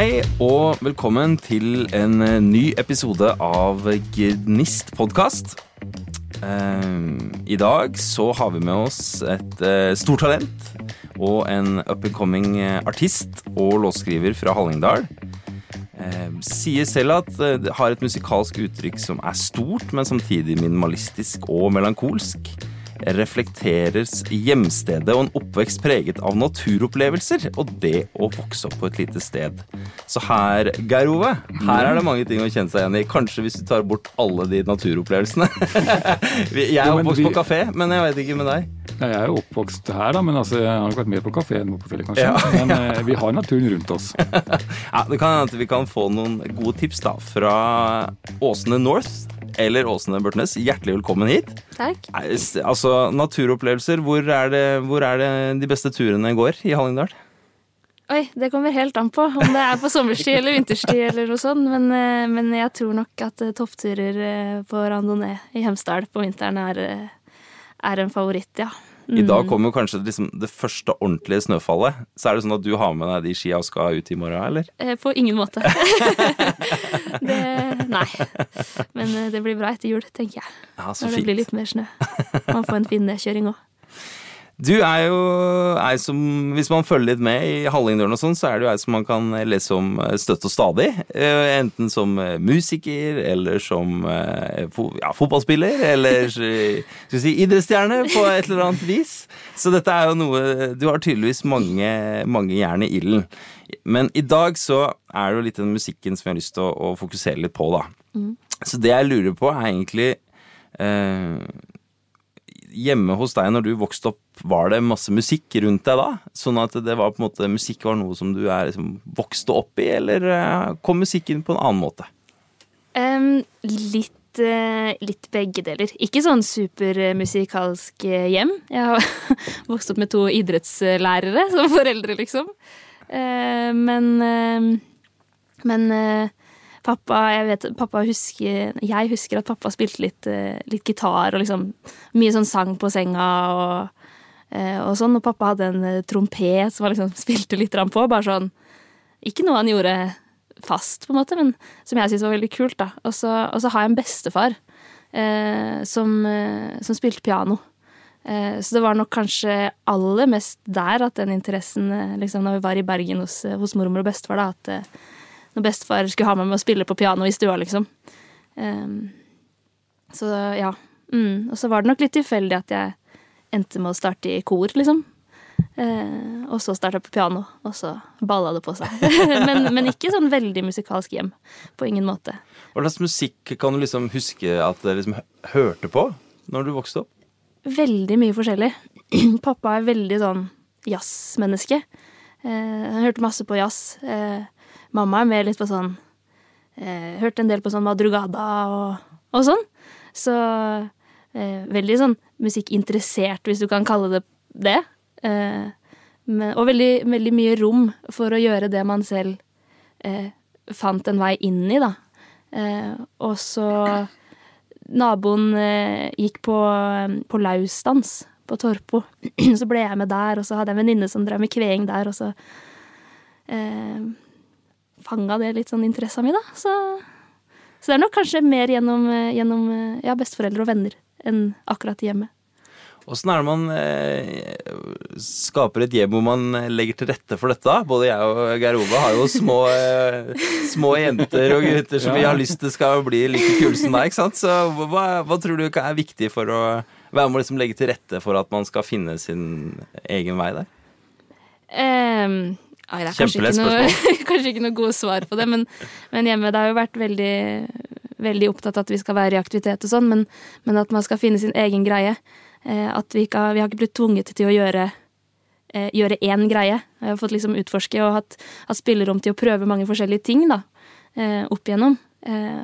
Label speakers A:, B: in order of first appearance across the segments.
A: Hei og velkommen til en eh, ny episode av Gnist podkast. I dag så har vi med oss et eh, stort talent og en up and coming eh, artist og låtskriver fra Hallingdal. Sier selv at det har et musikalsk uttrykk som er stort, men samtidig minimalistisk og melankolsk reflekteres hjemstedet og en oppvekst preget av naturopplevelser og det å vokse opp på et lite sted. Så her, Geir Ove, her er det mange ting å kjenne seg igjen i. Kanskje hvis du tar bort alle de naturopplevelsene. jeg er oppvokst på kafé, men jeg vet ikke med deg.
B: Jeg er jo oppvokst her, da, men altså, jeg har nok vært mer på kafé enn på fjellet, kanskje. Ja. Men eh, vi har naturen rundt oss.
A: ja, Det kan hende at vi kan få noen gode tips da, fra Åsene North eller Åsene Børtnes. Hjertelig velkommen hit.
C: Takk.
A: Altså, Naturopplevelser, hvor er, det, hvor er det de beste turene går i Hallingdal?
C: Oi, det kommer helt an på om det er på sommerstid eller vinterstid eller noe sånt. Men, eh, men jeg tror nok at eh, toppturer på randonee i Hemsedal på vinteren er, er en favoritt, ja.
A: I dag mm. kommer kanskje liksom det første ordentlige snøfallet. Så er det sånn at du har med deg de skia og skal ut i morgen, eller?
C: Eh, på ingen måte. det, nei. Men eh, det blir bra etter jul, tenker jeg.
A: Ja, så
C: Når
A: det
C: blir litt mer snø. Man får en fin nedkjøring òg.
A: Du er jo ei som Hvis man følger litt med i Hallingdølen og sånn, så er du ei som man kan lese om eh, støtt og stadig. Eh, enten som eh, musiker, eller som ja, fotballspiller, eller skal si idrettsstjerne på et eller annet vis. Så dette er jo noe Du har tydeligvis mange, mange jern i ilden. Men i dag så er det jo litt den musikken som jeg har lyst til å, å fokusere litt på, da. Mm. Så det jeg lurer på, er egentlig eh, hjemme hos deg når du vokste opp, var det masse musikk rundt deg da? Sånn at det var på en måte, musikk var noe som du er, liksom, vokste opp i, eller eh, kom musikken på en annen måte?
C: Um, litt, uh, litt begge deler. Ikke sånn supermusikalsk eh, hjem. Jeg har vokst opp med to idrettslærere som foreldre, liksom. Men men Pappa, jeg vet, pappa husker, jeg husker at pappa spilte litt, eh, litt gitar og liksom mye sånn sang på senga og, eh, og sånn. Og pappa hadde en eh, trompet som han liksom spilte litt på. Bare sånn Ikke noe han gjorde fast, på en måte, men som jeg syntes var veldig kult. da. Og så, og så har jeg en bestefar eh, som, som, spilte piano. Eh, så det var nok kanskje aller mest der at den interessen, liksom, når vi var i Bergen hos, hos mormor og bestefar, da, at når bestefar skulle ha meg med å spille på piano i stua, liksom. Um, så ja. Mm. Og så var det nok litt tilfeldig at jeg endte med å starte i kor, liksom. Uh, og så starta på piano, og så balla det på seg. men, men, ikke sånn veldig musikalsk hjem. På ingen måte.
A: Hva slags musikk kan du liksom huske at dere liksom hørte på når du vokste opp?
C: Veldig mye forskjellig. Pappa er veldig sånn jazzmenneske. Uh, han hørte masse på jazz. Uh, Mamma er mer litt på sånn eh, Hørte en del på sånn madrugada og, og sånn. Så eh, veldig sånn musikkinteressert, hvis du kan kalle det det. Eh, men, og veldig, veldig, mye rom for å gjøre det man selv eh, fant en vei inn i, da. Eh, og så Naboen eh, gikk på, på lausdans på Torpo. så ble jeg med der, og så hadde jeg en venninne som drev med kveing der, og så eh, fanga det litt sånn interessa mi, da. Så, så, det er nok kanskje mer gjennom, eh, gjennom eh, ja, besteforeldre og venner enn akkurat hjemme.
A: Åssen er det man eh, skaper et hjem hvor man legger til rette for dette? Både jeg og Geir Ove har jo små, eh, små jenter og gutter som vi har lyst til skal bli like kule som deg. ikke sant? Så hva, hva, tror du er viktig for å være med å liksom legge til rette for at man skal finne sin egen vei der?
C: Um, Ai, det er kanskje ikke, noe, kanskje ikke noe gode svar på det, men, men hjemme det har jo vært veldig, veldig opptatt av at vi skal være i aktivitet og sånn, men, men, at man skal finne sin egen greie. Eh, at vi, ikke, vi har ikke blitt tvunget til å gjøre, eh, gjøre én greie. Jeg har fått liksom utforske og hatt, hatt spillerom til å prøve mange forskjellige ting da, eh, opp igjennom.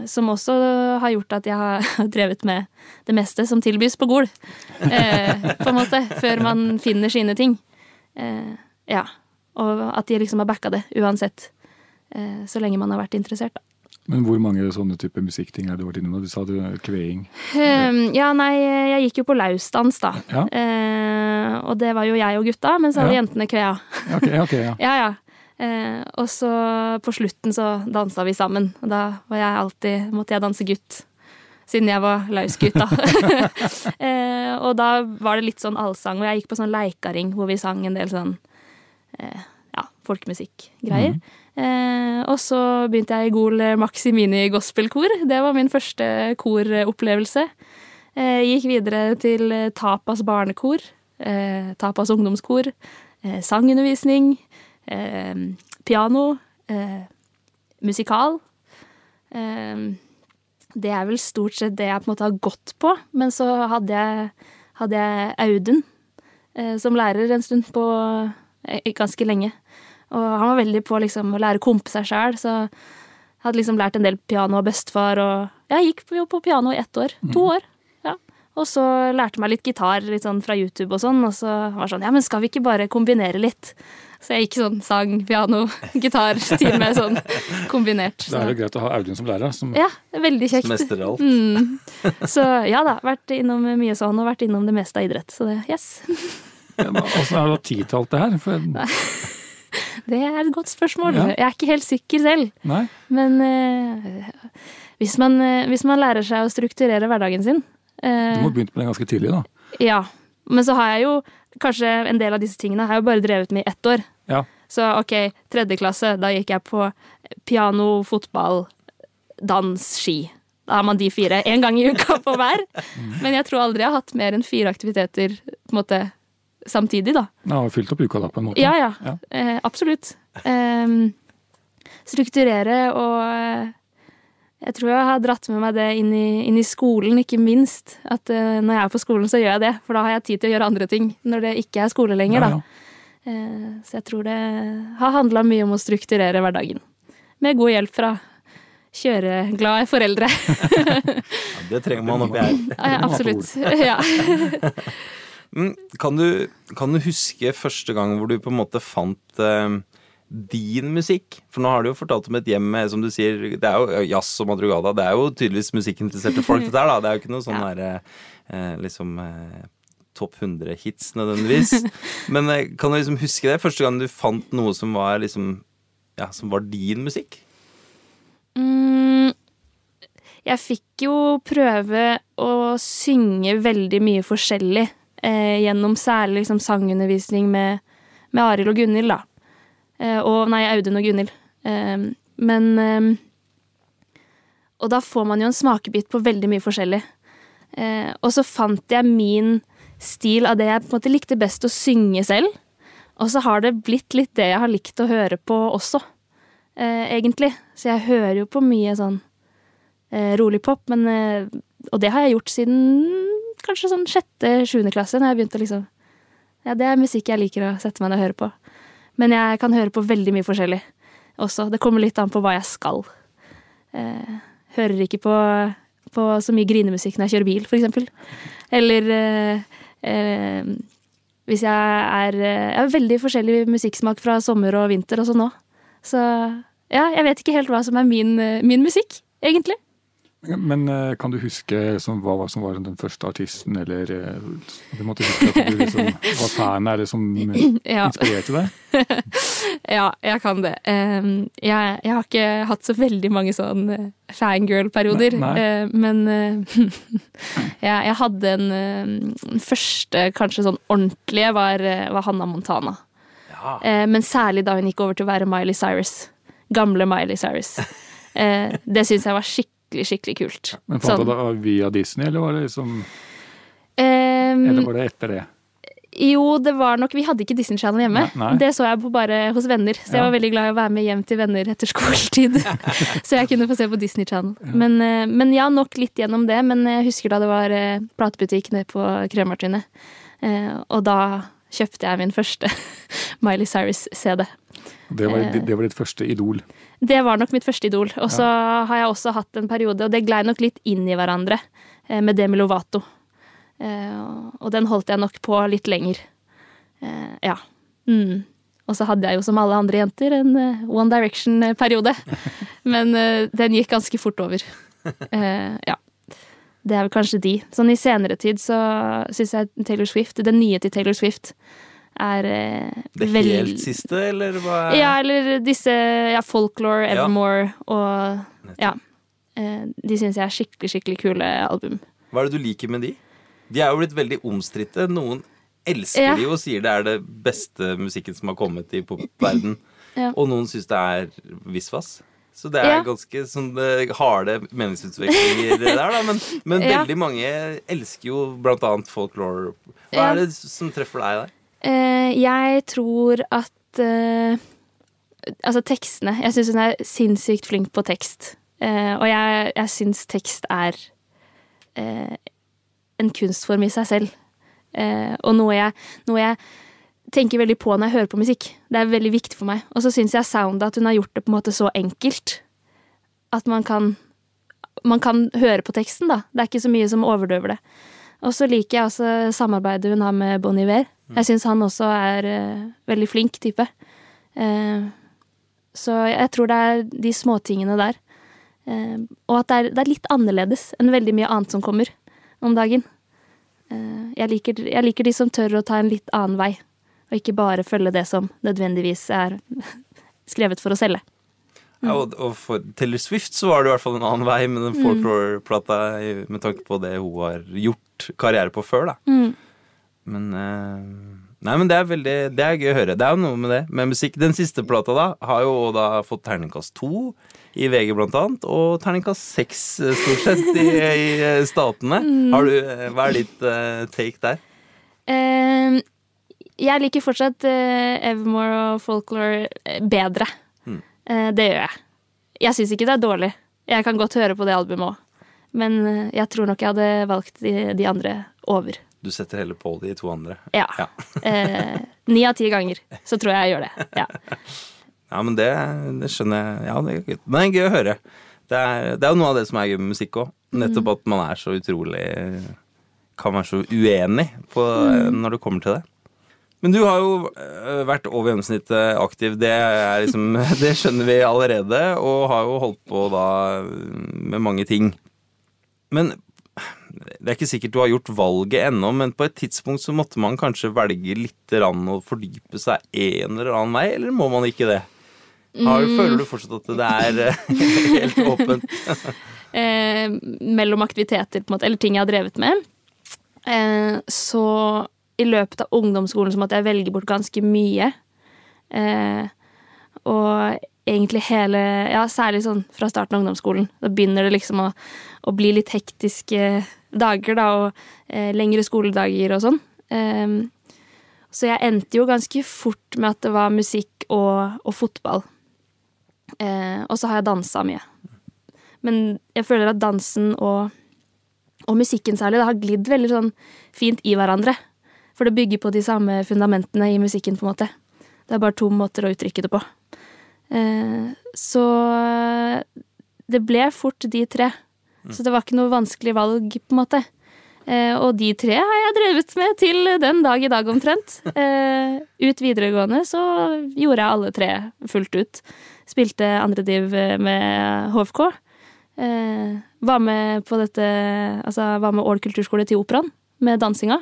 C: som også har gjort at jeg har drevet med det meste som tilbys på Gol. på en måte. Før man finner sine ting. ja. Og at de liksom har backa det uansett. Eh, så lenge man har vært interessert, da.
B: Men hvor mange sånne type musikkting er du vært innom? Du sa du kveing.
C: Um, ja, nei, jeg gikk jo på lausdans, da. Ja. Uh, og det var jo jeg og gutta, men så hadde ja. jentene kvea.
B: okay, okay, ja.
C: ja, ja. Eh, og så på slutten så dansa vi sammen. Og da var jeg alltid, måtte jeg danse gutt. Siden jeg var lausgutt, da. eh, og da var det litt sånn allsang. Og jeg gikk på sånn leikaring hvor vi sang en del sånn ja, folkemusikkgreier. Mm. Eh, og så begynte jeg i Gol Maximini gospelkor. Det var min første koropplevelse. Eh, gikk videre til Tapas barnekor. Eh, Tapas ungdomskor. Eh, sangundervisning. piano. musikal. det er vel stort sett det jeg på en måte har gått på. Men så hadde jeg, hadde jeg Audun som lærer en stund på ganske lenge. Og han var veldig på liksom, å lære å kompe seg sjæl, så jeg hadde liksom lært en del piano av bestefar. Og jeg gikk jo på piano i ett år. To mm. år. Ja. Og så lærte meg litt gitar litt sånn fra YouTube og sånn, og så var sånn Ja, men skal vi ikke bare kombinere litt? Så jeg gikk sånn sang, piano, gitar-time sånn kombinert.
B: Så. Da er det greit å ha Audun som lærer. Som
C: ja, veldig kjekt.
A: Som mestrer alt.
C: Mm. Så ja da, vært innom mye sånn, og vært innom det meste av idrett. Så det, yes.
B: Åssen tid til alt det her? For
C: det er et godt spørsmål. Ja. Jeg er ikke helt sikker selv.
B: Nei.
C: Men uh, hvis, man, uh, hvis, man, lærer seg å strukturere hverdagen sin
B: uh, Du må begynne med det ganske tidlig, da.
C: Ja. Men så har jeg jo kanskje en del av disse tingene har jeg jo bare drevet med i ett år.
B: Ja.
C: Så ok, tredje klasse, da gikk jeg på piano, fotball, dans, ski. Da har man de fire én gang i uka på hver. Mm. Men jeg tror aldri jeg har hatt mer enn fire aktiviteter på en måte samtidig, da.
B: Ja, og fylt opp uka da, på en måte.
C: Ja, ja. ja. Eh, absolutt. Eh, strukturere og eh, jeg tror jeg har dratt med meg det inn i, inn i skolen, ikke minst. At eh, når jeg er på skolen, så gjør jeg det. For da har jeg tid til å gjøre andre ting når det ikke er skole lenger, ja, ja. da. Uh, så jeg tror det har handla mye om å strukturere hverdagen. Med god hjelp fra kjøreglade foreldre.
A: ja, det trenger man oppi her.
C: Ja, absolutt. Ja.
A: Mm, kan du, kan du, huske første gang hvor du på en måte fant eh, din musikk? For nå har du jo fortalt om et hjem med, som du sier, det er jo jazz og madrugada. Det er jo tydeligvis musikkinteresserte folk, dette her, da. Det er jo ikke noe sånn ja. derre eh, liksom eh, topp 100-hits nødvendigvis. Men eh, kan du liksom huske det? Første gang du fant noe som var liksom Ja, som var din musikk?
C: Mm, jeg fikk jo prøve å synge veldig mye forskjellig eh, gjennom særlig liksom, sangundervisning med, med Arild og Gunhild, da. Eh, og Nei, Audun og Gunhild. Eh, men eh, Og da får man jo en smakebit på veldig mye forskjellig. Eh, og så fant jeg min stil av det jeg på en måte likte best å synge selv. Og så har det blitt litt det jeg har likt å høre på også, eh, egentlig. Så jeg hører jo på mye sånn rolig pop, men Og det har jeg gjort siden kanskje sånn sjette-sjuende klasse, når jeg begynte å liksom Ja, det er musikk jeg liker å sette meg ned og høre på. Men jeg kan høre på veldig mye forskjellig også. Det kommer litt an på hva jeg skal. Eh, hører ikke på, på, så mye grinemusikk når jeg kjører bil, for eksempel. Eller eh, eh, hvis jeg er Jeg har veldig forskjellig musikksmak fra sommer og vinter og sånn òg. Så ja, jeg vet ikke helt hva som er min, min musikk, egentlig.
B: Men eh, kan du huske som, hva som var den første artisten, eller eh, Du måtte huske at du liksom var fan, er det som inspirerte deg?
C: ja, jeg kan det. Jeg, jeg, har ikke hatt så veldig mange sånn eh, fangirl-perioder, men jeg, jeg, hadde en første kanskje sånn ordentlige, var, var Hanna Montana. Ja. Men særlig da hun gikk over til å være Miley Cyrus. Gamle Miley Cyrus. Det syns jeg var skikkelig skikkelig, skikkelig kult.
B: Men Fant du sånn. det via Disney, eller var det liksom um, Eller var det etter det?
C: Jo, det var nok Vi hadde ikke Disney Channel hjemme. Nei, nei. Det så jeg på bare hos venner. Så ja. jeg var veldig glad i å være med hjem til venner etter skoletid. så jeg kunne få se på Disney Channel. Ja. Men, eh, men, ja, nok litt gjennom det. Men jeg husker da det var eh, platebutikk nede på Krømartinet. Eh, og da kjøpte jeg min første Miley Cyrus-CD.
B: Det det var ditt første idol?
C: Det var nok mitt første idol. Og så ja. har jeg også hatt en periode, og det glei nok litt inn i hverandre, eh, med Demi Lovato. Eh, og den holdt jeg nok på litt lenger. Eh, ja. Mm. Og så hadde jeg jo som alle andre jenter en One Direction-periode. Men den gikk ganske fort over. Ja. Det er vel kanskje de. Sånn i senere tid så syns jeg Taylor Swift, den nye til Taylor Swift, er eh,
A: Det
C: vel-
A: helt siste, eller hva? er-
C: Ja, eller disse ja, Folklore, Evermore og Ja. Eh, de syns jeg er skikkelig, skikkelig kule album.
A: Hva er det du liker med de? De er jo blitt veldig omstridte. Noen elsker
C: Ja.
A: de og sier det er det beste musikken som har kommet i popverden.
C: Ja.
A: Og noen syns det er visvas. Så det er
C: Ja.
A: ganske sånn eh, harde meningsutvekslinger der, da. Men, men
C: Ja.
A: veldig mange elsker jo blant annet folklore. Hva er det som treffer deg der?
C: Eh, jeg tror at eh, Altså tekstene. Jeg syns hun er sinnssykt flink på tekst. Eh, og jeg, jeg syns tekst er en kunstform i seg selv. Og noe jeg, noe jeg tenker veldig på når jeg hører på musikk. Det er veldig viktig for meg. Og så syns jeg soundet at hun har gjort det på en måte så enkelt at man kan man kan høre på teksten, da. Det er ikke så mye som overdøver det. Og så liker jeg også samarbeidet hun har med Bon Iver. Jeg syns han også er uh, veldig flink type. Uh, så jeg tror det er de småtingene der. Uh, og at det er, det er litt annerledes enn veldig mye annet som kommer om dagen. Jeg, liker, jeg liker de som tør å ta en litt annen vei, og ikke bare følge det som nødvendigvis er skrevet for å selge.
A: Ja, og, og for Taylor Swift så var det i hvert fall en annen vei med den folklore-plata i- med tanke på det hun har gjort karriere på før, da.
C: Mm.
A: Men eh, Nei, men det er veldig Det er gøy å høre. Det er jo noe med det med musikk. Den siste plata da har jo da fått terningkast to i VG blant annet, og terningkast seks eh, stort sett i, i eh, statene. Har du, hva er ditt uh, take der?
C: Uh, jeg liker fortsatt uh, Evermore og Folklore bedre.
A: Mm.
C: Uh, det gjør jeg. Jeg syns ikke det er dårlig. Jeg kan godt høre på det albumet òg. Men jeg tror nok jeg hadde valgt de, de andre over.
A: Du setter heller på de to andre.
C: Ja.
A: Ja.
C: Eh, Ni av ti ganger så tror jeg jeg gjør det. Ja.
A: Ja, men det, det skjønner jeg. Ja, det er gøy. Men det er gøy å høre. Det er, det er jo noe av det som er gøy med musikk òg. Nettopp at man er så utrolig Kan være så uenig på, når det kommer til det. Men du har jo øh, vært over gjennomsnittet aktiv. Det, liksom, det skjønner vi allerede, og har jo holdt på da med mange ting. Men det er ikke sikkert du har gjort valget ennå, men på et tidspunkt så måtte man kanskje velge litt rann og fordype seg en eller annen vei, eller må man ikke det? Har, Føler du fortsatt at det er eh, helt åpent?
C: eh, mellom aktiviteter, på en måte, eller ting jeg har drevet med. Eh, så i løpet av ungdomsskolen så måtte jeg velge bort ganske mye. Eh, og egentlig hele Ja, særlig sånn fra starten av ungdomsskolen. Da begynner det liksom å, å bli litt hektiske dager, da, og eh, lengre skoledager og sånn. Eh, så jeg endte jo ganske fort med at det var musikk og, og fotball. Eh, og så har jeg dansa mye. Men jeg føler at dansen og, og musikken særlig det har glidd veldig sånn fint i hverandre. For det bygger på de samme fundamentene i musikken, på en måte. Det er bare to måter å uttrykke det på. Eh, så det ble fort de tre. Så det var ikke noe vanskelig valg, på en måte. Eh, og de tre har jeg drevet med til den dag i dag, omtrent. Eh, ut videregående så gjorde jeg alle tre fullt ut. Spilte andre div med HFK. Eh, var med på dette Altså var med Ål kulturskole til Operaen med dansinga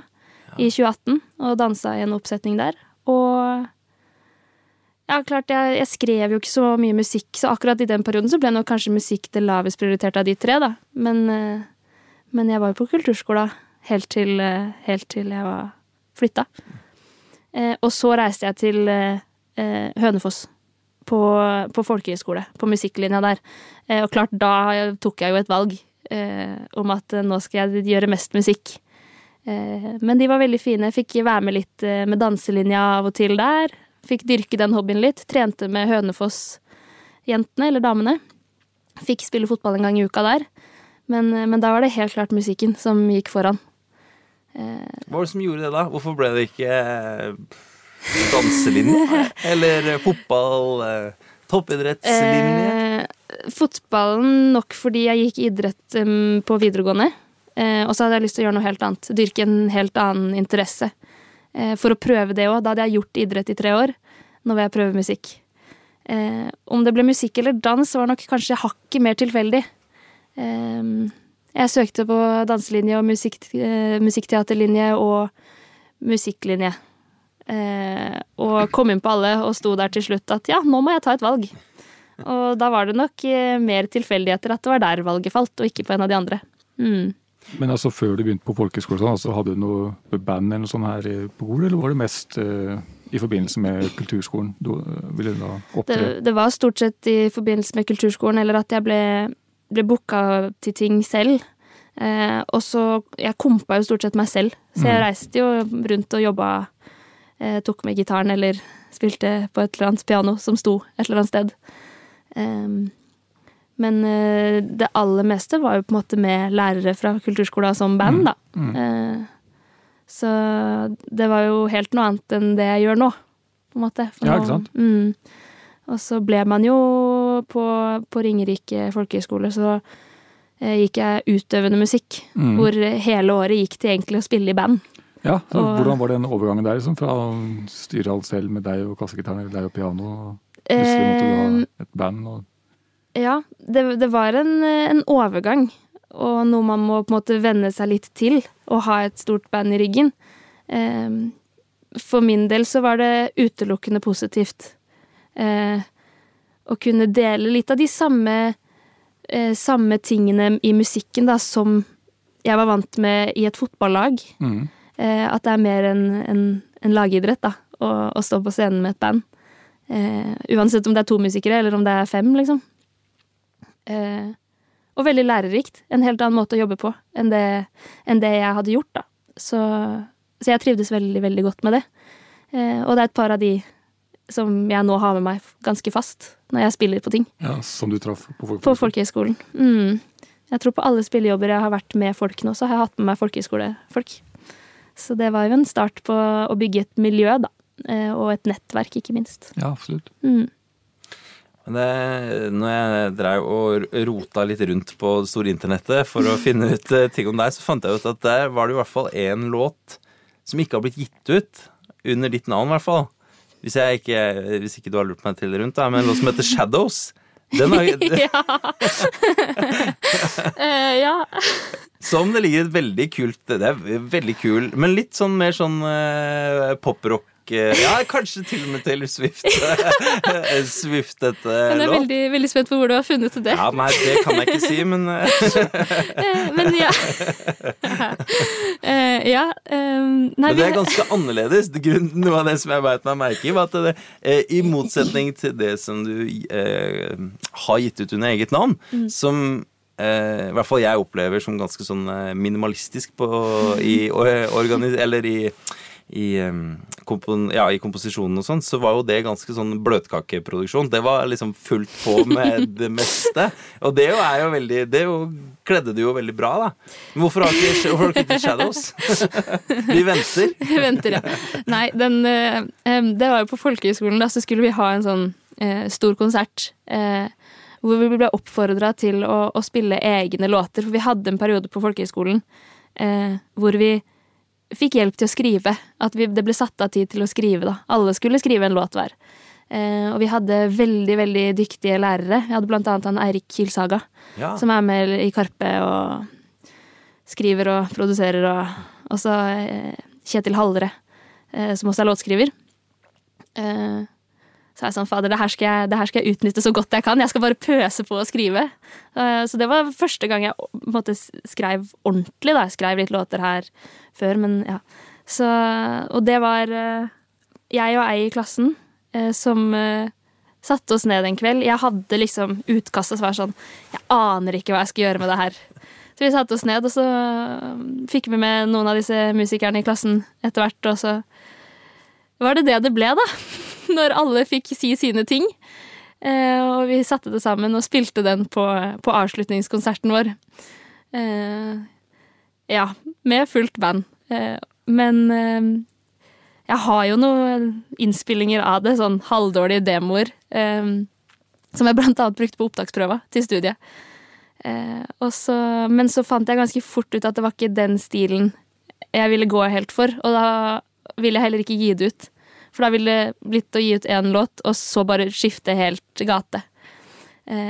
C: i 2018, og dansa i en oppsetning der. Og ja, klart, jeg, jeg skrev jo ikke så mye musikk, så akkurat i den perioden så ble nok kanskje musikk det lavest prioriterte av de tre, da. Men, eh, men jeg var jo på kulturskolen helt til, eh, helt til jeg var flytta. Eh, og så reiste jeg til Hønefoss. På, på folkehøyskole, på musikklinja der. Og klart, da tok jeg jo et valg om at nå skal jeg gjøre mest musikk. Men de var veldig fine. Jeg fikk være med litt med danselinja av og til der. Fikk dyrke den hobbyen litt. Trente med Hønefoss-jentene, eller damene. Fikk spille fotball en gang i uka der. Men, men da var det helt klart musikken som gikk foran. Eh,
A: Hva var det som gjorde det, da? Hvorfor ble det ikke eh, danselinje? Eller eh, fotball? Toppidrettslinje?
C: Eh, fotballen nok fordi jeg gikk idrett på videregående. Eh, og så hadde jeg lyst til å gjøre noe helt annet. Dyrke en helt annen interesse. Eh, for å prøve det òg. Da hadde jeg gjort idrett i tre år. Nå vil jeg prøve musikk. Eh, om det ble musikk eller dans, var nok kanskje hakket mer tilfeldig. Eh, jeg søkte på danselinje og musikk, eh, musikkteaterlinje og musikklinje. Eh, og kom inn på alle og sto der til slutt at ja, nå må jeg ta et valg. Og da var det nok eh, mer tilfeldigheter at det var der valget falt, og ikke på en av de andre. Mm.
B: Men altså før du begynte på folkehøyskolen, altså, hadde du noe band eller noe sånt her på Gol, eller var det mest uh, i forbindelse med kulturskolen du ville da
C: opptre? Det, det, var stort sett i forbindelse med kulturskolen, eller at jeg ble, ble booka til ting selv. Eh, og så Jeg kompa jo stort sett meg selv, så jeg mm. reiste jo rundt og jobba. Eh, tok med gitaren eller spilte på et eller annet piano som sto et eller annet sted. Eh, men eh, det aller meste var jo på en måte med lærere fra kulturskolen som band, mm. da. Mm. Mm. så det var jo helt noe annet enn det jeg gjør nå, på en måte.
B: For ja, ikke sant?
C: Mm. Og så ble man jo på, på Ringerike folkehøgskole, så Eh, gikk jeg utøvende musikk, mm. hvor hele året gikk til egentlig å spille i band.
B: Ja, så og, Hvordan var den overgangen der, liksom, fra å styre alt selv med deg og kassegitaren eller deg og piano, og plutselig måtte du ha eh, et band? Og...
C: Ja, det, det var en, en, overgang, og noe man må på en måte venne seg litt til, å ha et stort band i ryggen. Eh, for min del så var det utelukkende positivt. Å kunne dele litt av de samme eh, samme tingene i musikken da, som jeg var vant med i et fotballag. Mm. Eh, at det er mer en, en, en lagidrett, da, å, å, stå på scenen med et band. Eh, uansett om det er to musikere, eller om det er fem, liksom. Eh, og veldig lærerikt. En helt annen måte å jobbe på enn det, enn det jeg hadde gjort, da. Så, så, jeg trivdes veldig, veldig godt med det. Eh, og det er et par av de som jeg nå har med meg ganske fast når jeg spiller på ting.
B: Ja, Som du traff på folkehøyskolen?
C: På folkehøyskolen. Mm. Jeg tror på alle spillejobber jeg har vært med folk nå, så har jeg hatt med meg folkehøyskolefolk. Så det var jo en start på å bygge et miljø, da. Eh, og et nettverk, ikke minst.
B: Ja, absolutt.
C: Mm.
A: Det, når jeg drev og rota litt rundt på det store internettet for å finne ut eh, ting om deg, så fant jeg ut at der var det i hvert fall én låt som ikke har blitt gitt ut. Under ditt navn, i hvert fall. Hvis, ikke, hvis ikke du har lurt meg til rundt, da, men en låt som heter Shadows. Den har
C: Ja. uh, ja.
A: Som det ligger et veldig kult Det er veldig kul, men litt sånn mer sånn uh, poprock ja, kanskje til og med Taylor Swift. Swift dette
C: låt. Jeg er veldig, veldig, spent på hvor du har funnet det.
A: Ja, Nei, det kan jeg ikke si, men
C: eh, Men ja. Eh, ja um,
A: nei, Men det er ganske annerledes. Noe av det som jeg beit meg merke i, var at det, i motsetning til det som du eh, har gitt ut under eget navn, mm. som eh, i hvert fall jeg opplever som ganske sånn minimalistisk på, i, organis eller i i, kompon, ja, i, komposisjonen og sånn, så var jo det ganske sånn bløtkakeproduksjon. Det var liksom fullt på med det meste. Og det jo er jo veldig Det jo, kledde du jo veldig bra, da. Men hvorfor har ikke, hvorfor har ikke Shadows? vi venter.
C: Vi venter, ja. Nei, den uh, Det var jo på folkehøyskolen, da, så skulle vi ha en sånn uh, stor konsert. Uh, hvor vi ble oppfordra til å, å, spille egne låter. For vi hadde en periode på folkehøyskolen hvor vi fikk hjelp til å skrive. At vi, det ble satt av tid til å skrive, da. Alle skulle skrive en låt hver. Eh, og vi hadde veldig, veldig dyktige lærere. Vi hadde blant annet han Eirik Kilsaga, ja. som er med i Karpe og skriver og produserer, og også eh, Kjetil Hallre, eh, som også er låtskriver. Eh, så jeg sånn, fader, det her, skal jeg, det her skal jeg utnytte så godt jeg kan. Jeg skal bare pøse på å skrive. Uh, så det var første gang jeg måtte måte skrev ordentlig. da. Jeg skrev litt låter her før, men ja. Så, og det var uh, jeg og ei i klassen uh, som satte oss ned en kveld. Jeg hadde liksom utkastet som var sånn Jeg aner ikke hva jeg skal gjøre med det her. Så vi satte oss ned, og så fikk vi med noen av disse musikerne i klassen etter hvert, og så var det det det ble, da. når alle fikk si sine ting. Eh, og vi satte det sammen og spilte den på, på avslutningskonserten vår. Ja, med fullt band. Eh, men eh, jeg har jo noen innspillinger av det, sånn halvdårlige demoer, eh, som jeg blant annet brukte på opptaksprøva til studiet. Så, men så fant jeg ganske fort ut at det var ikke den stilen jeg ville gå helt for, og da ville jeg heller ikke gi det ut. For da ville det blitt å gi ut én låt, og så bare skifte helt gate.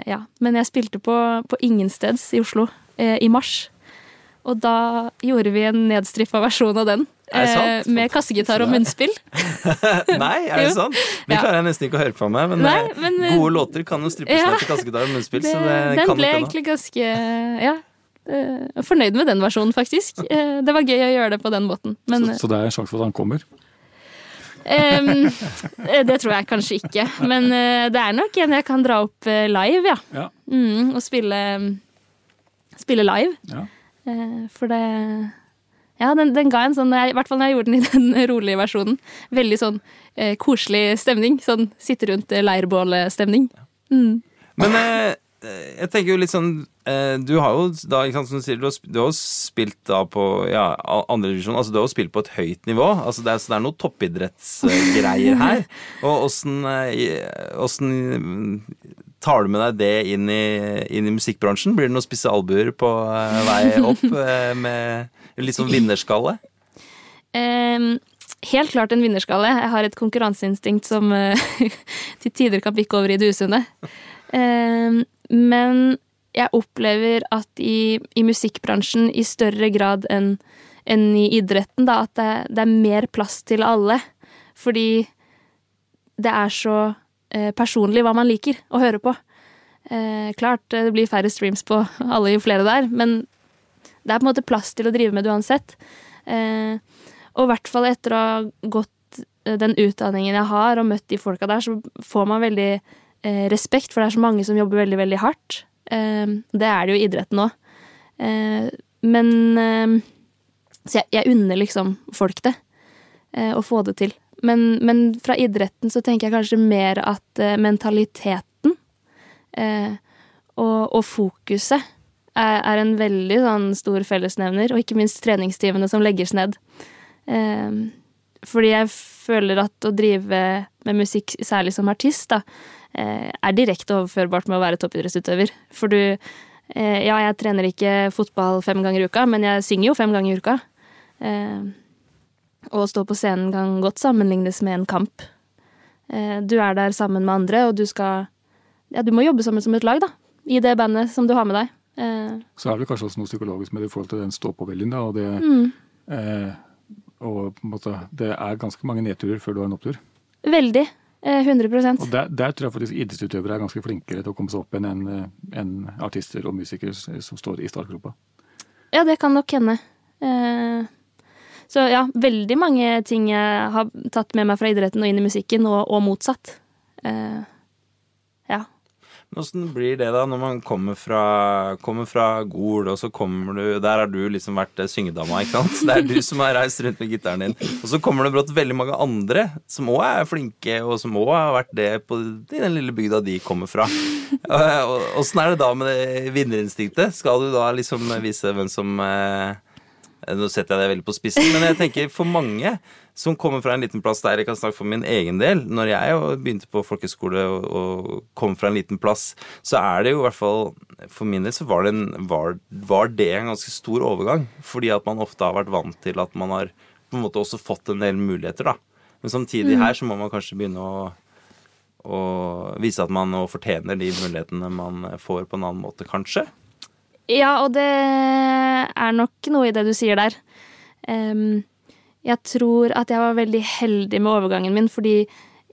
C: Ja. Men jeg spilte på, på Ingensteds i Oslo i mars. Og da gjorde vi en nedstrippa versjon av den. Eh, med kassegitar og munnspill.
A: Nei, er det sant? Vi klarer jeg nesten ikke å høre på meg, men, Nei, eh, men gode låter kan jo strippes ja, ned til kassegitar og munnspill. Det,
C: den ble egentlig ganske Ja. Fornøyd med den versjonen, faktisk. Det var gøy å gjøre det på den måten.
B: Men, så, så det er en sjanse for at han kommer?
C: Um, det tror jeg kanskje ikke. Men uh, det er nok en jeg kan dra opp uh, live, ja. ja. Mm, og spille, spille live. Ja. Uh, for det Ja, den, den, ga en sånn I hvert fall når jeg gjorde den i den rolige versjonen. Veldig sånn koselig stemning. Sånn sitte rundt leirbålstemning. Mm.
A: Men jeg tenker jo litt sånn Eh, du har jo da, sant, som du sier, du har, du har spilt da på ja, andredivisjon. Altså, du har jo spilt på et høyt nivå. Altså, det, er, så det er noe toppidrettsgreier her. Og åssen eh, tar du med deg det inn i, inn i musikkbransjen? Blir det noen spisse albuer på uh, vei opp uh, med litt sånn vinnerskalle?
C: Um, helt klart en vinnerskalle. Jeg har et konkurranseinstinkt som uh, til tider kan bikke over i det usunne. Um, men jeg opplever at i, i, musikkbransjen i større grad enn enn i idretten, da, at det, det, er mer plass til alle. Fordi det er så eh, personlig hva man liker å høre på. Eh, klart det blir færre streams på alle jo flere der, men det er på en måte plass til å drive med det uansett. Eh, og i hvert fall etter å ha gått eh, den utdanningen jeg har, og møtt de folka der, så får man veldig eh, respekt, for det er så mange som jobber veldig, veldig hardt. Eh, det er det jo i idretten òg. Eh, men Så jeg, jeg unner liksom folk det. Eh, å få det til. Men, men, fra idretten så tenker jeg kanskje mer at eh, mentaliteten eh, og, og fokuset er, er, en veldig sånn stor fellesnevner. Og ikke minst treningstimene som legges ned. fordi jeg føler at å drive med musikk, særlig som artist, da, Eh, er direkte overførbart med å være toppidrettsutøver. For du eh, Ja, jeg trener ikke fotball fem ganger i uka, men jeg synger jo fem ganger i uka. Eh, å stå på scenen kan godt sammenlignes med en kamp. Du er der sammen med andre, og du skal Ja, du må jobbe sammen som et lag, da. I det bandet som du har med deg.
B: Så er det kanskje også noe psykologisk med det i forhold til den stå-på-viljen, da. Og det, mm. eh, og på en måte, det er ganske mange nedturer før du har en opptur.
C: Veldig. 100
B: eh, Og der, der, tror jeg faktisk idrettsutøvere er ganske flinkere til å komme seg opp enn en, en artister og musikere som står i startgropa.
C: Ja, det kan nok hende. Eh, så ja, veldig mange ting jeg har tatt med meg fra idretten og inn i musikken, og, og motsatt.
A: Åssen blir det da når man kommer fra, kommer fra Gol, og så kommer du Der har du liksom vært eh, syngedama, ikke sant? Det er du som har reist rundt med gitaren din. Og så kommer det brått veldig mange andre som òg er flinke, og som òg har vært det på, i den lille bygda de kommer fra. Åssen er det da med det vinnerinstinktet? Skal du da liksom vise hvem som eh, Nå setter jeg det veldig på spissen, men jeg tenker for mange som kommer fra en liten plass der jeg kan snakke for min egen del. Når jeg begynte på folkeskole og, og kom fra en liten plass, så er det jo i hvert fall For min del så var det, en, var, var det en ganske stor overgang. Fordi at man ofte har vært vant til at man har på en måte også fått en del muligheter, da. Men samtidig mm. her så må man kanskje begynne å, og vise at man fortjener de mulighetene man får på en annen måte, kanskje.
C: Ja, og det er nok noe i det du sier der. Um, jeg tror at jeg var veldig heldig med overgangen min, fordi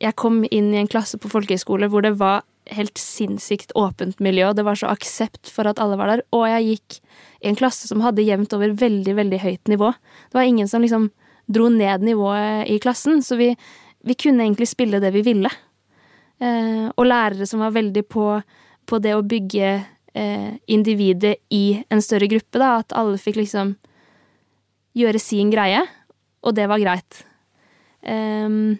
C: jeg kom inn i en klasse på folkehøyskole hvor det var helt sinnssykt åpent miljø, og det var så aksept for at alle var der, og jeg gikk i en klasse som hadde jevnt over veldig, veldig høyt nivå. Det var ingen som liksom dro ned nivået i klassen, så vi, vi kunne egentlig spille det vi ville. Eh, og lærere som var veldig på, på det å bygge eh, individet i en større gruppe, da, at alle fikk liksom gjøre sin greie og det var greit. Um,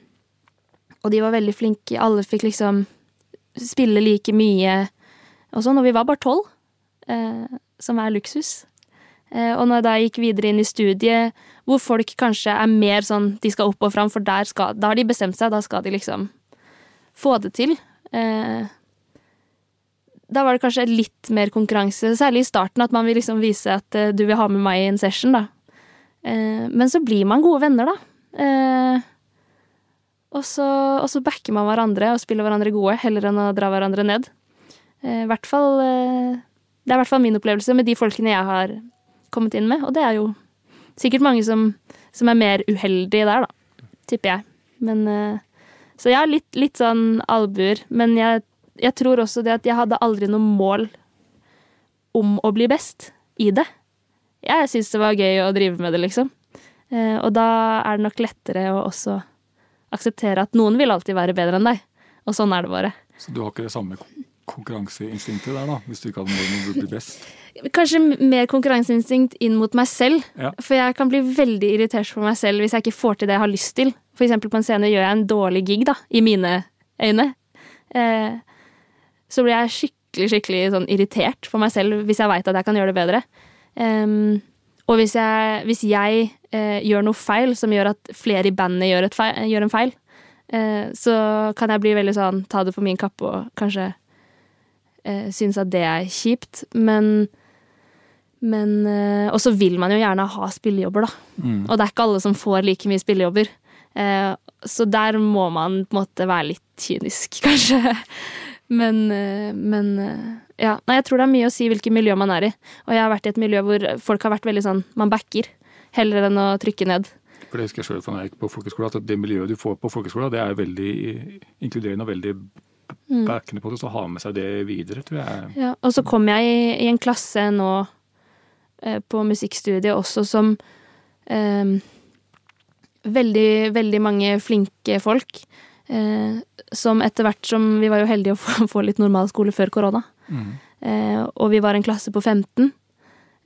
C: og de var veldig flinke. Alle fikk liksom spille like mye og sånn. Og vi var bare tolv, eh, som er luksus. Eh, og når jeg gikk videre inn i studiet, hvor folk kanskje er mer sånn de skal opp og fram, for skal, da har de bestemt seg, da skal de liksom få det til. Uh, da var det kanskje litt mer konkurranse, særlig i starten, at man vil liksom vise at du vil ha med meg i en session, da. Uh, men så blir man gode venner, da. Uh, og så, og så, backer man hverandre og spiller hverandre gode, heller enn å dra hverandre ned. Hvert fall Det er i hvert fall min opplevelse med de folkene jeg har kommet inn med, og det er jo sikkert mange som som er mer uheldige der, da. Tipper jeg. Men Så jeg har litt, litt sånn albuer, men jeg, jeg tror også det at jeg hadde aldri noe mål om å bli best i det. Jeg syntes det var gøy å drive med det, liksom. Og da er det nok lettere å også akseptere at noen vil alltid være bedre enn deg. Og sånn er det bare.
B: Så du har ikke det samme konkurranseinstinktet der, da? Hvis du ikke hadde mål om å bli best?
C: Kanskje mer konkurranseinstinkt inn mot meg selv.
B: Ja.
C: For jeg kan bli veldig irritert på meg selv hvis jeg ikke får til det jeg har lyst til. For eksempel på en scene gjør jeg en dårlig gig, da, i mine øyne. Eh, så blir jeg skikkelig, skikkelig sånn irritert for meg selv hvis jeg veit at jeg kan gjøre det bedre. Um, og hvis jeg, hvis jeg uh, gjør noe feil som gjør at flere i bandet gjør, feil, gjør en feil, uh, så kan jeg bli veldig sånn ta det på min kappe og kanskje uh, synes at det er kjipt. Men men Og så vil man jo gjerne ha spillejobber, da.
B: Mm.
C: Og det er ikke alle som får like mye spillejobber. Så der må man på en måte være litt kynisk, kanskje. Men, eh, men eh, ja. Nei, jeg tror det er mye å si hvilket miljø man er i. Og jeg har vært i et miljø hvor folk har vært veldig sånn man backer, heller enn å trykke ned.
B: For det husker jeg sjøl fra da jeg gikk på folkeskole, at det miljøet du får på folkeskole, det er veldig inkluderende og veldig
C: Mm.
B: backende på det. Så ha med seg det videre, tror jeg.
C: Ja, og så kom jeg i, i en klasse nå eh, på musikkstudiet også som eh, Veldig, veldig mange flinke folk. Eh, som etter hvert som Vi var jo heldige å få, få litt normal skole før korona.
B: Mm.
C: Eh, og vi var en klasse på 15,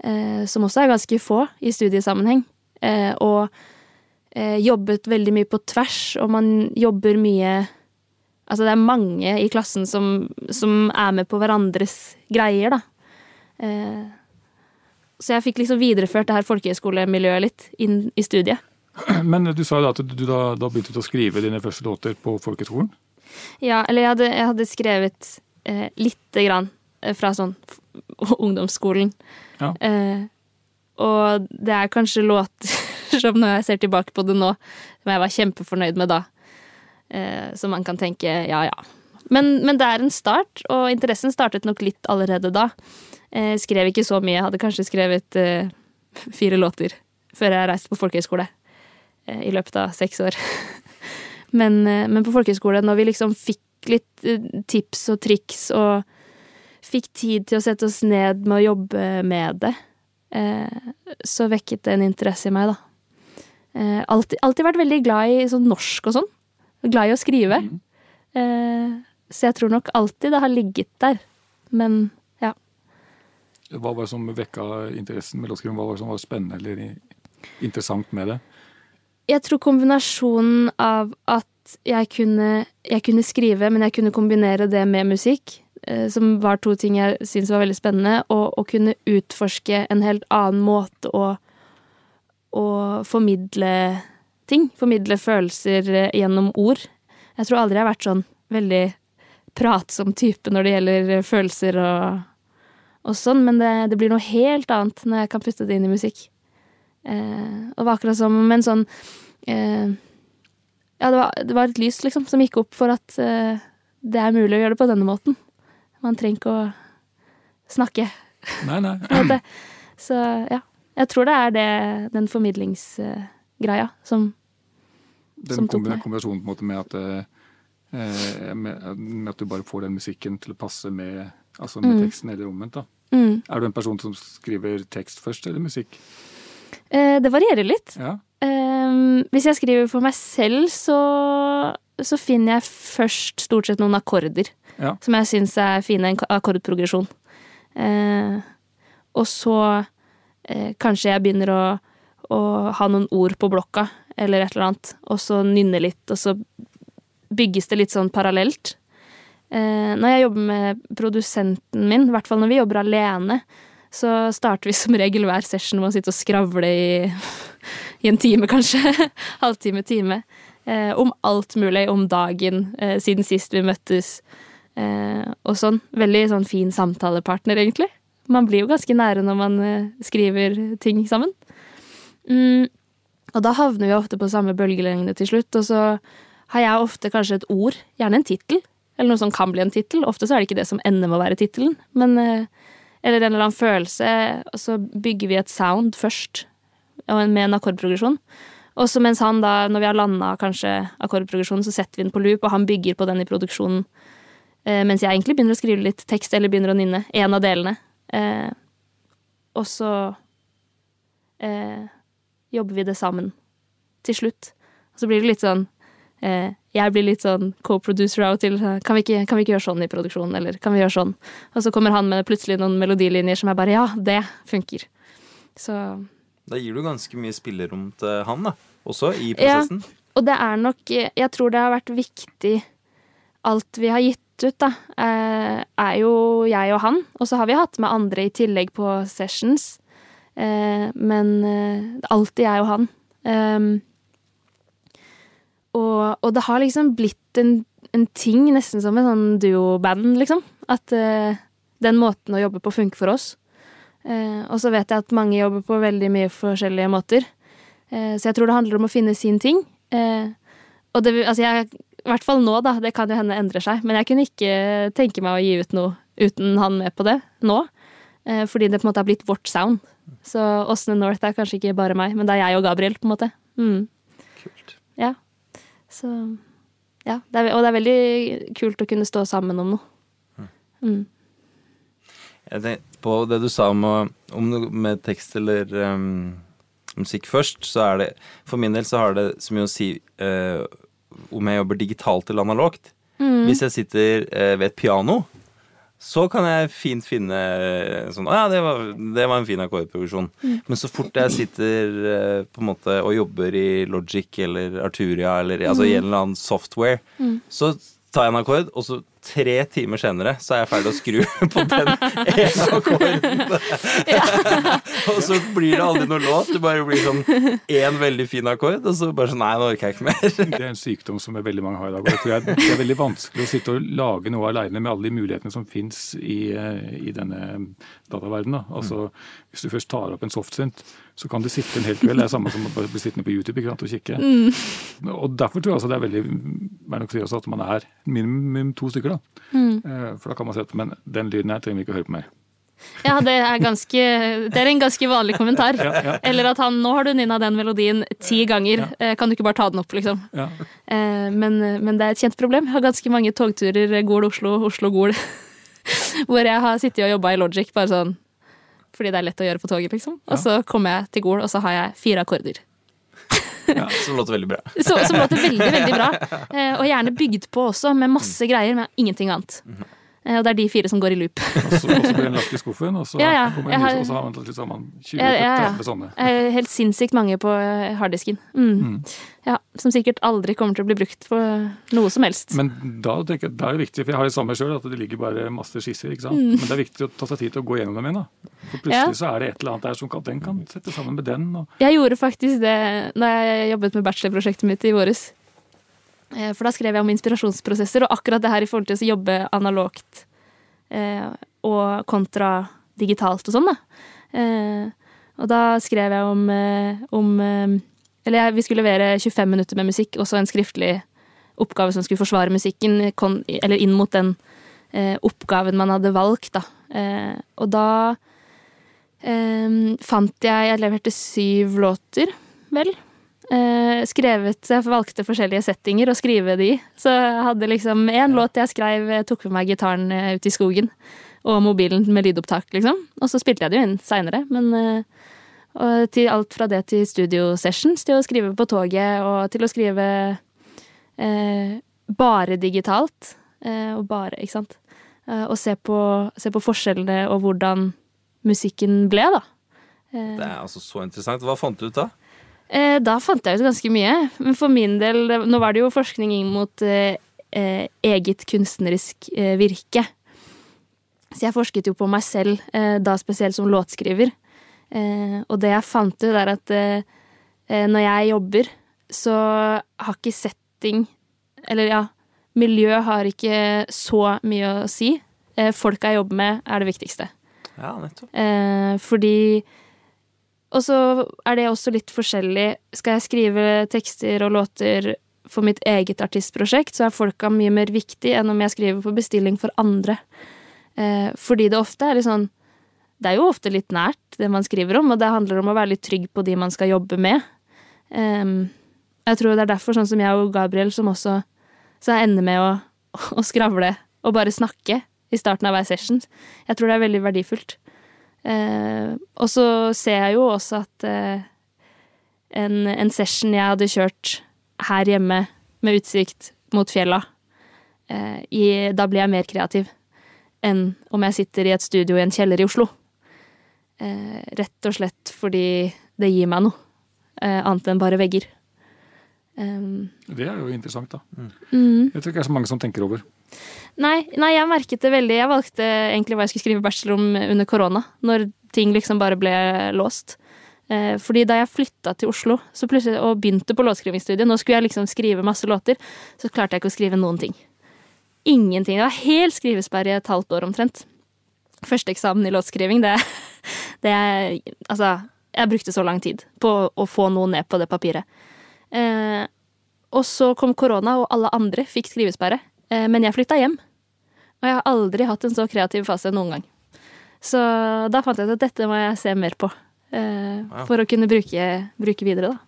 C: eh, som også er ganske få i studiesammenheng. Eh, og eh, jobbet veldig mye på tvers, og man jobber mye Altså, det er mange i klassen som, som er med på hverandres greier, da. Eh, så jeg fikk liksom videreført det her folkehøyskolemiljøet litt inn i studiet.
B: Men du sa jo da at du da, da begynte å skrive dine første låter på folkehøgskolen?
C: Ja, eller jeg hadde, jeg hadde skrevet eh, lite grann eh, fra sånn ungdomsskolen.
B: Ja.
C: Eh, og det er kanskje låter som når jeg ser tilbake på det nå, som jeg var kjempefornøyd med da. Eh, så man kan tenke ja, ja. Men, men det er en start, og interessen startet nok litt allerede da. Eh, skrev ikke så mye, hadde kanskje skrevet eh, fire låter før jeg reiste på folkehøyskole eh, i løpet av seks år. men, eh, men på folkehøyskole, når vi liksom fikk litt eh, tips og triks og fikk tid til å sette oss ned med å jobbe med det, eh, så vekket det en interesse i meg, da. Altid alltid, alltid vært veldig glad i sånn norsk og sånn. Glad i å skrive. Mm. så jeg tror nok alltid det har ligget der. Men ja.
B: Hva var det som vekka interessen med låtskriving? Hva var det som var spennende eller interessant med det?
C: Jeg tror kombinasjonen av at jeg kunne, jeg kunne skrive, men jeg kunne kombinere det med musikk, eh, som var to ting jeg syntes var veldig spennende, og å kunne utforske en helt annen måte å, å formidle ting. Formidle følelser eh, gjennom ord. Jeg tror aldri jeg har vært sånn veldig pratsom type når det gjelder følelser og, og sånn, men det, det blir noe helt annet når jeg kan putte det inn i musikk. Eh, og det var akkurat som en sånn eh, Ja, det var, det var et lys, liksom, som gikk opp for at eh, det er mulig å gjøre det på denne måten. Man trenger ikke å snakke.
B: Nei, nei.
C: Så ja. Jeg tror det er det, den formidlingsgreia som
B: Den
C: som tok meg.
B: Den kombinasjonen på en måte med at, eh, med, med at du bare får den musikken til å passe med, altså med
C: Mm.
B: teksten, eller omvendt. da.
C: mm.
B: Er du en person som skriver tekst først, eller musikk?
C: Eh, Det varierer litt.
B: Ja.
C: Eh, hvis jeg skriver for meg selv, så, så finner jeg først stort sett noen akkorder
B: Ja.
C: som jeg syns er fine. En akkordprogresjon. Eh, og så eh, kanskje jeg begynner å, å ha noen ord på blokka, eller et eller annet, og så nynne litt, og så bygges det litt sånn parallelt. Eh, når jeg jobber med produsenten min, i hvert fall når vi jobber alene, så starter vi som regel hver session med å sitte og skravle i, i en time, kanskje. Halvtime, time. Eh, om alt mulig. Om dagen, eh, siden sist vi møttes. Eh, og sånn. Veldig sånn fin samtalepartner, egentlig. Man blir jo ganske nære når man eh, skriver ting sammen. Mm, og da havner vi ofte på samme bølgelengde til slutt, og så har jeg ofte kanskje et ord, gjerne en tittel, eller noe som kan bli en tittel. Ofte så er det ikke det som ender med å være tittelen, men eh, Eller en eller annen følelse, og så bygger vi et sound først, med en akkordprogresjon. Og så mens han da, når vi har landa kanskje akkordprogresjonen, så setter vi den på loop, og han bygger på den i produksjonen. Eh, mens jeg egentlig begynner å skrive litt tekst, eller begynner å nynne. En av delene. Eh, og så eh, jobber vi det sammen til slutt. Og så blir det litt sånn eh, Jeg blir litt sånn co-producer av og til. Kan vi, ikke, kan vi, ikke, gjøre sånn i produksjonen, eller kan vi gjøre sånn? Og så kommer han med plutselig noen melodilinjer som er bare Ja, det funker. Så
A: Da gir du ganske mye spillerom til han, da. Også i prosessen. Ja,
C: og det er nok Jeg tror det har vært viktig Alt vi har gitt ut, da, eh, er jo jeg og han. Og så har vi hatt med andre i tillegg på sessions. Eh, men eh, alltid jeg og han. Og, og, det har liksom blitt en, en ting, nesten som en sånn duoband, liksom. At uh, den måten å jobbe på funker for oss. Uh, og så vet jeg at mange jobber på veldig mye forskjellige måter. Uh, så jeg tror det handler om å finne sin ting. og det, altså jeg, i hvert fall nå, da. Det kan jo hende endrer seg. Men jeg kunne ikke tenke meg å gi ut noe uten han med på det nå. fordi det på en måte har blitt vårt sound. Så Åsne North er kanskje ikke bare meg, men det er jeg og Gabriel, på en måte. Mm.
A: Kult.
C: Ja. Så Ja. Det er, og det er veldig kult å kunne stå sammen om noe. Mm. mm.
A: Jeg tenkte på det du sa om, om med tekst eller um, musikk først, så er det For min del så har det så mye å si uh, om jeg jobber digitalt eller analogt. Mm. Hvis jeg sitter uh, ved et piano, så kan jeg fint finne eh, sånn Å ja, det var, det var en fin akkordprogresjon. Mm. Men så fort jeg sitter uh, på en måte og jobber i Logic eller Arturia eller altså i mm. en eller annen software, mm. så tar jeg en akkord, og så tre timer senere så er jeg ferdig å skru på den ene akkorden. og så blir det aldri noe låt. Det bare blir sånn én veldig fin akkord, og så bare sånn Nei, nå orker jeg ikke mer.
B: det er en sykdom som veldig mange har i dag. Jeg tror jeg, det er veldig vanskelig å sitte og lage noe aleine med alle de mulighetene som fins i, eh, i, denne dataverdenen. Altså, hvis du først tar opp en softsynth, så kan du sitte en hel kveld. Det er samme som å bli sittende på YouTube ikke sant, og kikke. Mm. Og Derfor tror jeg altså det er veldig er nok si at man er minimum to stykker. da. Mm. Eh, for da kan man si at men den lyden her trenger vi ikke å høre på mer.
C: Ja, det er, ganske, det er en ganske vanlig kommentar. Ja, ja. Eller at han 'nå har du nynna den melodien ti ganger, ja. Eh, kan du ikke bare ta den opp', liksom. Eh, men, men, det er et kjent problem. Jeg har ganske mange togturer Gol-Oslo, Oslo-Gol, hvor jeg har sittet og jobba i Logic bare sånn fordi det er lett å gjøre på toget, liksom. Og så kommer jeg til Gol, og så har jeg fire akkorder.
A: Ja, som låter veldig bra.
C: Så, som låter veldig, veldig bra. Eh, og gjerne bygd på også, med masse greier, men ingenting annet. Eh, og det er de fire som går i loop.
B: og så, blir den lagt i skuffen, og så, ja, ja. kommer har, og så har man til sammen 20-30 ja, ja, sånne.
C: Helt sinnssykt mange på eh, harddisken. Mm. Mm. Ja, som sikkert aldri kommer til å bli brukt på noe som helst.
B: Men da, jeg, det er viktig, for jeg har det samme sjøl, at det ligger bare masse skisser. ikke sant? Mm. Men det er viktig å ta seg tid til å gå gjennom dem igjen. da. For plutselig så er det et eller annet der som kan, den kan sette sammen med den. Og...
C: Jeg gjorde faktisk det da jeg jobbet med bachelorprosjektet mitt i våres. Eh, for da skrev jeg om inspirasjonsprosesser, og akkurat det her i forhold til å jobbe analogt eh, og kontra digitalt og sånn, da. Eh, og da skrev jeg om, eh, om eh, Eller vi skulle levere 25 minutter med musikk, og så en skriftlig oppgave som skulle forsvare musikken, eller inn mot den eh, oppgaven man hadde valgt, da. og da fant jeg Jeg leverte syv låter, vel skrevet Jeg valgte forskjellige settinger å skrive de Så jeg hadde liksom én låt jeg skrev, tok med meg gitaren eh, ut i skogen. Og mobilen med lydopptak, liksom. Og så spilte jeg det jo inn seinere. Men eh, til alt fra det til studiosessions, til å skrive på toget, og til å skrive eh, bare digitalt. Eh, og bare, ikke sant. Eh, og se på, se på forskjellene og hvordan musikken ble, da.
A: Det er altså så interessant. Hva fant du ut da?
C: Eh, da fant jeg ut ganske mye. Men for min del Nå var det jo forskning inn mot eh, eh, eget kunstnerisk eh, virke. Så jeg forsket jo på meg selv, eh, da spesielt som låtskriver. Eh, og det jeg fant ut, er at når jeg jobber, så har ikke setting Eller ja, miljø har ikke så mye å si. folka jeg jobber med, er det viktigste.
A: Ja, nettopp.
C: fordi og så er det også litt forskjellig. Skal jeg skrive tekster og låter for mitt eget artistprosjekt, så er folka mye mer viktig enn om jeg skriver på bestilling for andre. Eh, fordi det ofte er litt sånn Det er jo ofte litt nært, det man skriver om, og det handler om å være litt trygg på de man skal jobbe med. Eh, jeg tror det er derfor, sånn som jeg og Gabriel, som også så ender med å, å skravle og bare snakke i starten av hver session. Jeg tror det er veldig verdifullt. Eh, og så ser jeg jo også at eh, en, en session jeg hadde kjørt her hjemme med utsikt mot fjella, eh, i, da blir jeg mer kreativ enn om jeg sitter i et studio i en kjeller i Oslo. Eh, rett og slett fordi det gir meg noe, eh, annet enn bare vegger. Um,
B: Det er jo interessant, da.
C: mm.
B: Jeg tror ikke det er så mange som tenker over.
C: Nei, nei, jeg merket det veldig. Jeg valgte egentlig hva jeg skulle skrive bachelor om under korona, når ting liksom bare ble låst. Eh, fordi da jeg flytta til Oslo så og begynte på låtskrivingsstudiet, nå skulle jeg liksom skrive masse låter, så klarte jeg ikke å skrive noen ting. Ingenting. Det var helt skrivesperre i et halvt år omtrent. Første eksamen i låtskriving, det, det Altså, jeg brukte så lang tid på å få noe ned på det papiret. Eh, og så kom korona, og alle andre fikk skrivesperre. Eh, men jeg flytta hjem. Og jeg har aldri hatt en så kreativ fase noen gang. Så da fant jeg ut at dette må jeg se mer på. eh, For å kunne bruke, bruke videre, da.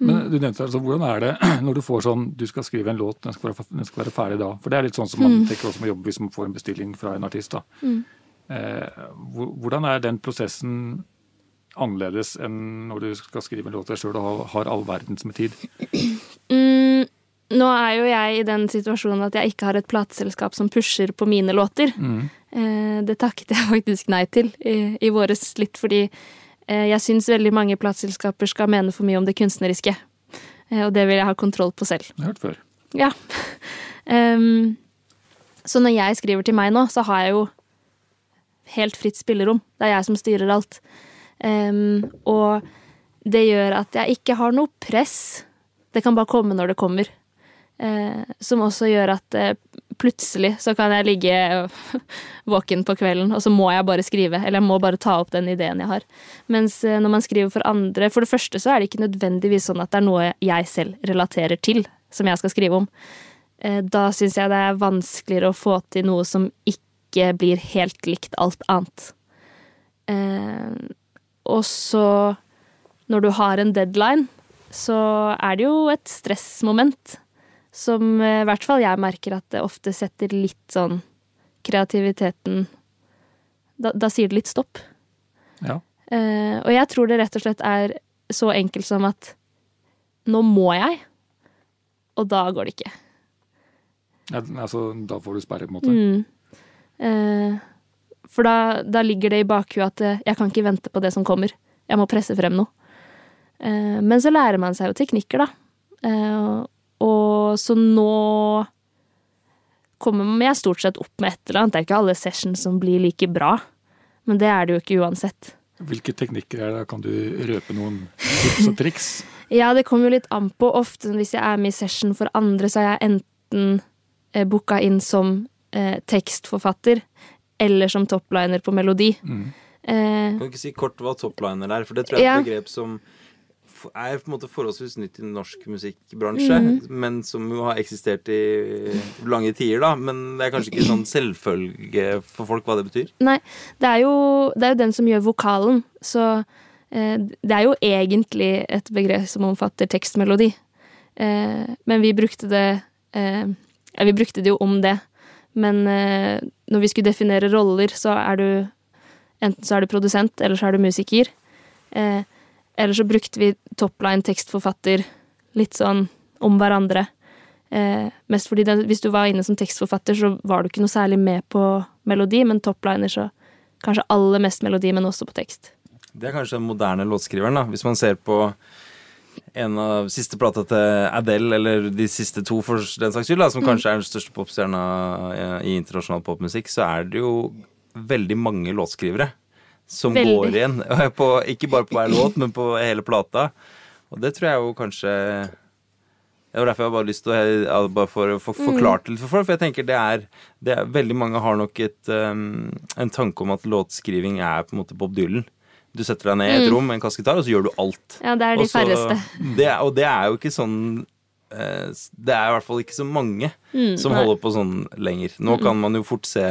B: Men du nevnte altså, hvordan er det når du får sånn Du skal skrive en låt, den skal være, den skal være ferdig da. For det er litt sånn som man tenker også med jobb hvis man får en bestilling fra en artist. da. Eh, hvordan er den prosessen annerledes enn når du skal skrive en låt deg sjøl og har, har all verdens med tid?
C: Mm, nå er jo jeg i den situasjonen at jeg ikke har et plateselskap som pusher på mine låter. Mm. det takket jeg faktisk nei til i, i våres, litt fordi eh, jeg syns veldig mange plateselskaper skal mene for mye om det kunstneriske. Eh, og det vil jeg ha kontroll på selv.
B: Jeg har hørt før.
C: Ja. um, så når jeg skriver til meg nå, så har jeg jo helt fritt spillerom. Det er jeg som styrer alt. Um, og det gjør at jeg ikke har noe press. Det kan bare komme når det kommer. Eh, som også gjør at eh, plutselig så kan jeg ligge våken på kvelden, og så må jeg bare skrive. Eller jeg må bare ta opp den ideen jeg har. Mens eh, når man skriver for andre For det første så er det ikke nødvendigvis sånn at det er noe jeg selv relaterer til, som jeg skal skrive om. Da syns jeg det er vanskeligere å få til noe som ikke blir helt likt alt annet. Og så, når du har en deadline, så er det jo et stressmoment som eh, i hvert fall jeg merker at det ofte setter litt sånn kreativiteten Da, da sier det litt stopp.
B: Ja.
C: Uh, og jeg tror det rett og slett er så enkelt som at nå må jeg, og da går det ikke.
B: Ja, altså, da får du sperre, på en måte.
C: Mm. Uh, for da, da ligger det i bakhuet at jeg kan ikke vente på det som kommer. Jeg må presse frem noe. Uh, men så lærer man seg jo teknikker, da. Og så nå kommer jeg stort sett opp med et eller annet. Det er ikke alle sessions som blir like bra, men det er det jo ikke uansett.
B: Hvilke teknikker er det? Kan du røpe noen tips og triks?
C: Ja, det kommer jo litt an på. Ofte hvis jeg er med i session for andre, så er jeg enten eh, booka inn som eh, tekstforfatter eller som topliner på melodi.
B: Mm.
C: Eh,
A: Kan du ikke si kort hva topliner er? For det tror jeg er
C: Ja.
A: et begrep som er på en måte forholdsvis nytt i norsk musikkbransje,
C: Mhm.
A: men som jo har eksistert i lange tider, da. Men det er kanskje ikke sånn selvfølge for folk hva det betyr.
C: nei, det er, jo, det er jo den som gjør vokalen, så eh, det er jo egentlig et begrep som omfatter tekstmelodi. Eh, men vi brukte det eh, Ja, vi brukte det jo om det, men eh, når vi skulle definere roller, så er du Enten så er du produsent, eller så er du musiker. Eh, eller så brukte vi topline tekstforfatter litt sånn om hverandre. Eh, mest fordi det, hvis du var inne som tekstforfatter, så var du ikke noe særlig med på melodi, men topliner så kanskje aller mest melodi, men også på tekst.
A: Det er kanskje den moderne låtskriveren, da. Hvis man ser på en av siste plata til Adele, eller de siste to for den saks skyld, da, som kanskje er den største popstjerna eh, i internasjonal popmusikk, så er det jo veldig mange låtskrivere som
C: Veldig.
A: går igjen. På, ikke bare på hver låt, men på hele plata. Og det tror jeg jo kanskje Det var derfor jeg bare har lyst til å bare for å få det litt for folk. For jeg tenker det er, det er Veldig mange har nok et, um, en tanke om at låtskriving er på en måte Bob Dylan. Du setter deg ned i et rom med en kassegitar, og så gjør du alt.
C: Ja, det er de færreste.
A: Det, og det er jo ikke sånn eh, Det er i hvert fall ikke så mange som
C: nei.
A: holder på sånn lenger. Nå kan man jo fort se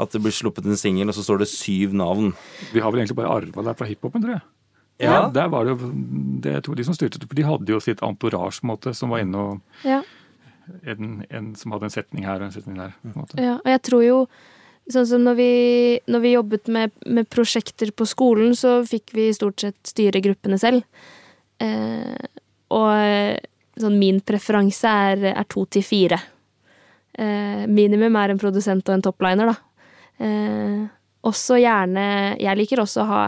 A: at det blir sluppet en singel, og så står det syv navn.
B: Vi har vel egentlig bare arva det fra hiphopen, tror jeg.
A: Ja.
B: Der var det jo det jeg tror de som styrte det, for de hadde jo sitt entourage, måte, som var inne og
C: Ja.
B: en, en som hadde en setning her og en setning der. på en måte.
C: Ja, og jeg tror jo Sånn som når vi, når vi jobbet med, med prosjekter på skolen, så fikk vi stort sett styre gruppene selv. Eh, og eh, sånn min preferanse er, er to til fire. Eh, minimum er en produsent og en topliner, da. Eh, også gjerne Jeg liker også å ha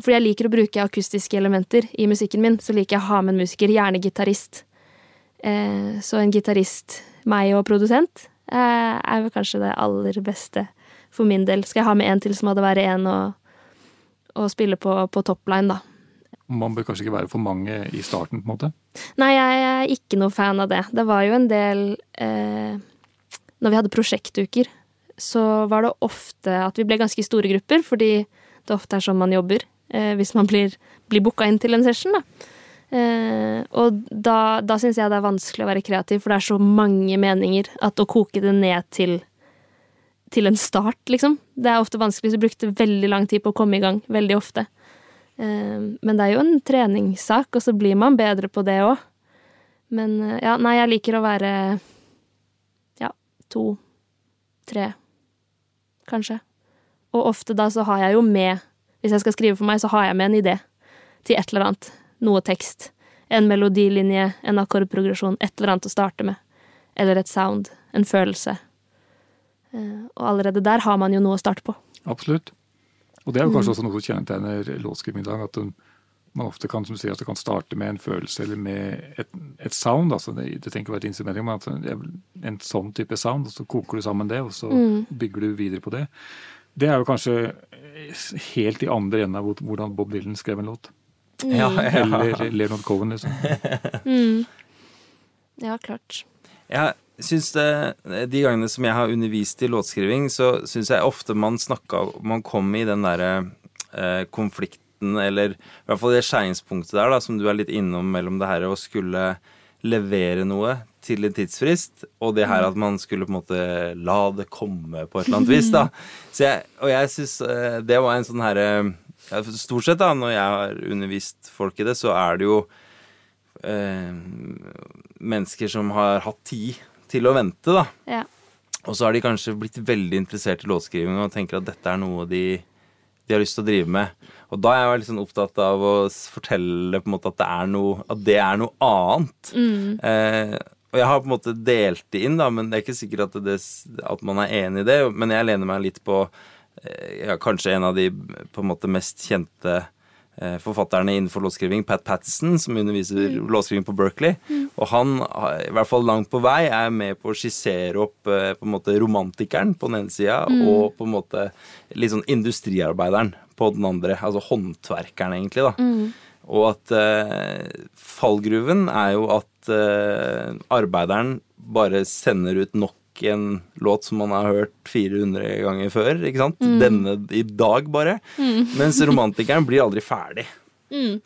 C: Fordi jeg liker å bruke akustiske elementer i musikken min, så liker jeg å ha med en musiker, gjerne gitarist. Eh, så en gitarist, meg og produsent, eh, er vel kanskje det aller beste for min del. Skal jeg ha med en til, så må det være en å, å spille på, på topline, da.
B: Man bør kanskje ikke være for mange i starten, på en måte.
C: Nei, jeg er ikke noe fan av det. Det var jo en del eh, Når vi hadde prosjektuker, så var det ofte at vi ble ganske store grupper, fordi det ofte er sånn man jobber eh, hvis man blir, blir booka inn til en session, da. Eh, og da, da syns jeg det er vanskelig å være kreativ, for det er så mange meninger at å koke det ned til til en start, liksom. Det er ofte vanskelig, så jeg brukte veldig lang tid på å komme i gang. Veldig ofte. Eh, Men det er jo en treningssak, og så blir man bedre på det òg. Men eh, ja, nei, jeg liker å være ja, to, tre, kanskje. Og ofte da så har jeg jo med Hvis jeg skal skrive for meg, så har jeg med en idé til et eller annet. Noe tekst. En melodilinje, en akkordprogresjon, et eller annet å starte med. Eller et sound. En følelse. Eh, Og allerede der har man jo noe å starte på.
B: Absolutt. Og det er jo
C: Mm.
B: kanskje også noe som kjennetegner låtskriving i dag. At den, man ofte kan som du sier, at det kan starte med en følelse eller med et, et sound. altså Det, det trenger ikke være et instrument, men at det er en sånn type sound. og Så koker du sammen det, og så
C: Mm.
B: bygger du videre på det. Det er jo kanskje helt i andre enden av hvordan Bob Dylan skrev en låt.
A: Ja, ja.
B: Eller Leonard Cohen, liksom.
C: Mm. Ja, klart.
A: Jeg synes det, De gangene som jeg har undervist i låtskriving, så syns jeg ofte man snakka Man kom i den derre eh, konflikten, eller i hvert fall det skjæringspunktet der, da, som du er litt innom mellom det her å skulle levere noe til en tidsfrist, og det her at man skulle på en måte la det komme på et eller annet vis, da. Så jeg, og jeg syns eh, det var en sånn herre ja, Stort sett, da, når jeg har undervist folk i det, så er det jo eh, mennesker som har hatt tid til å vente, da.
C: Ja.
A: Og så har de kanskje blitt veldig interessert i låtskriving og tenker at dette er noe de, de har lyst til å drive med. Og da er jeg sånn opptatt av å fortelle på en måte at det er noe, at det er noe annet. Eh, og jeg har på en måte delt det inn, da, men det er ikke sikkert at, det, at man er enig i det. Men jeg lener meg litt på eh, ja, kanskje en av de på en måte mest kjente forfatterne innenfor låtskriving, Pat Patterson, som underviser låtskriving på Berkeley. Og han, i hvert fall langt på vei, er med på å skissere opp eh, på en måte romantikeren på den ene sida, og på en måte litt sånn industriarbeideren på den andre. Altså håndverkeren, egentlig, da. Og at eh, fallgruven er jo at eh, arbeideren bare sender ut nok en låt som man har hørt 400 ganger før. ikke sant? Denne i dag, bare. Mens romantikeren blir aldri ferdig.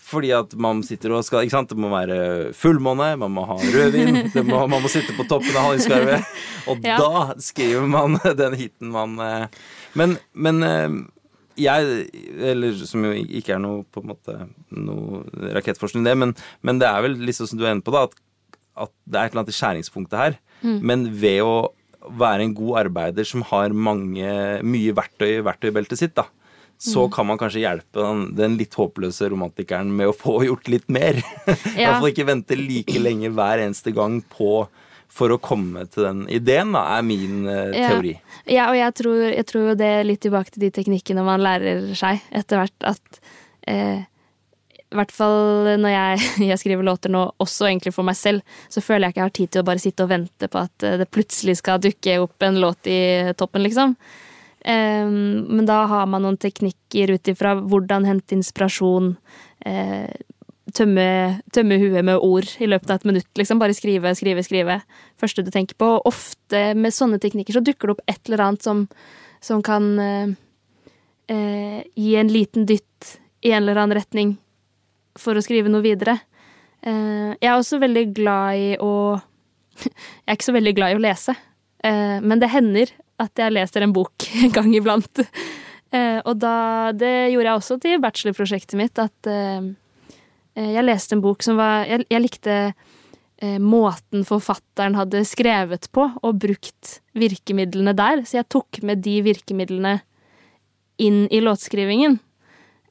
A: Fordi at man sitter og skal ikke sant? Det må være fullmåne, man må ha rødvin, må, man må sitte på toppen av hallingskarvet. Og
C: Ja.
A: da skriver man den hiten man eh, Men, men eh, jeg, eller som jo ikke er noe på en måte noe rakettforskning, det, men, men det er vel sånn som du er inne på, da, at, at det er et eller annet i skjæringspunktet her. Men ved å være en god arbeider som har mange, mye verktøy i verktøybeltet sitt, da, så kan man kanskje hjelpe den, den litt håpløse romantikeren med å få gjort litt mer.
C: Ja.
A: Iallfall ikke vente like lenge hver eneste gang på for å komme til den ideen, da, er min
C: Ja.
A: teori.
C: Ja, og jeg tror, jeg tror det er litt tilbake til de teknikkene man lærer seg etter hvert, at eh, i hvert fall når jeg, jeg skriver låter nå, også egentlig for meg selv, så føler jeg ikke jeg har tid til å bare sitte og vente på at eh, det plutselig skal dukke opp en låt i toppen, liksom. Um, men da har man noen teknikker ut ifra hvordan hente inspirasjon, Uh, tømme, tømme huet med ord i løpet av et minutt, liksom. Bare skrive, skrive, skrive. Første du tenker på. Ofte med sånne teknikker så dukker det opp et eller annet som, som kan uh, uh, gi en liten dytt i en eller annen retning for å skrive noe videre. Eh, jeg er også veldig glad i å Jeg er ikke så veldig glad i å lese, eh, men det hender at jeg leser en bok en gang iblant. Eh, og da Det gjorde jeg også til bachelorprosjektet mitt, at jeg leste en bok som var Jeg, jeg likte måten forfatteren hadde skrevet på, og brukt virkemidlene der, så jeg tok med de virkemidlene inn i låtskrivingen.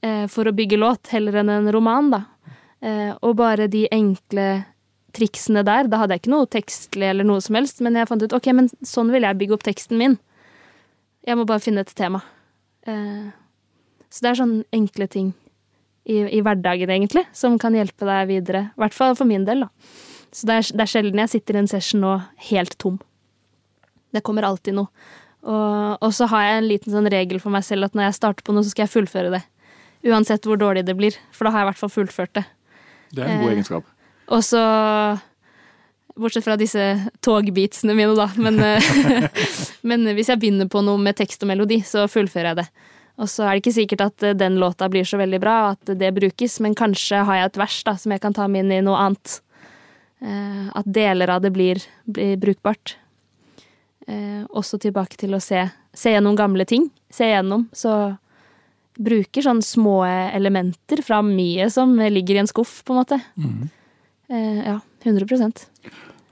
C: Eh, for å bygge låt, heller enn en roman, da. Eh, og bare de enkle triksene der. Da hadde jeg ikke noe tekstlig eller noe som helst, men jeg fant ut ok, men sånn vil jeg bygge opp teksten min. Jeg må bare finne et tema. Eh, så det er sånne enkle ting i, i hverdagen, egentlig, som kan hjelpe deg videre. I hvert fall for min del, da. Så det er, det er sjelden jeg sitter i en session nå helt tom. Det kommer alltid noe. Og, og så har jeg en liten sånn regel for meg selv at når jeg starter på noe, så skal jeg fullføre det. Uansett hvor dårlig det blir, for da har jeg i hvert fall fullført det.
B: Det er en god
C: Eh,
B: egenskap.
C: Og så Bortsett fra disse togbeatsene mine, da. Men, eh, men hvis jeg begynner på noe med tekst og melodi, så fullfører jeg det. Og så er det ikke sikkert at eh, den låta blir så veldig bra, at det brukes, men kanskje har jeg et vers da, som jeg kan ta med inn i noe annet. Eh, At deler av det blir, blir brukbart. Eh, Også tilbake til å se, se gjennom gamle ting. Se gjennom. Så bruker sånne små elementer fra mye som ligger i en skuff, på en måte.
B: Mm.
C: Eh, ja, 100%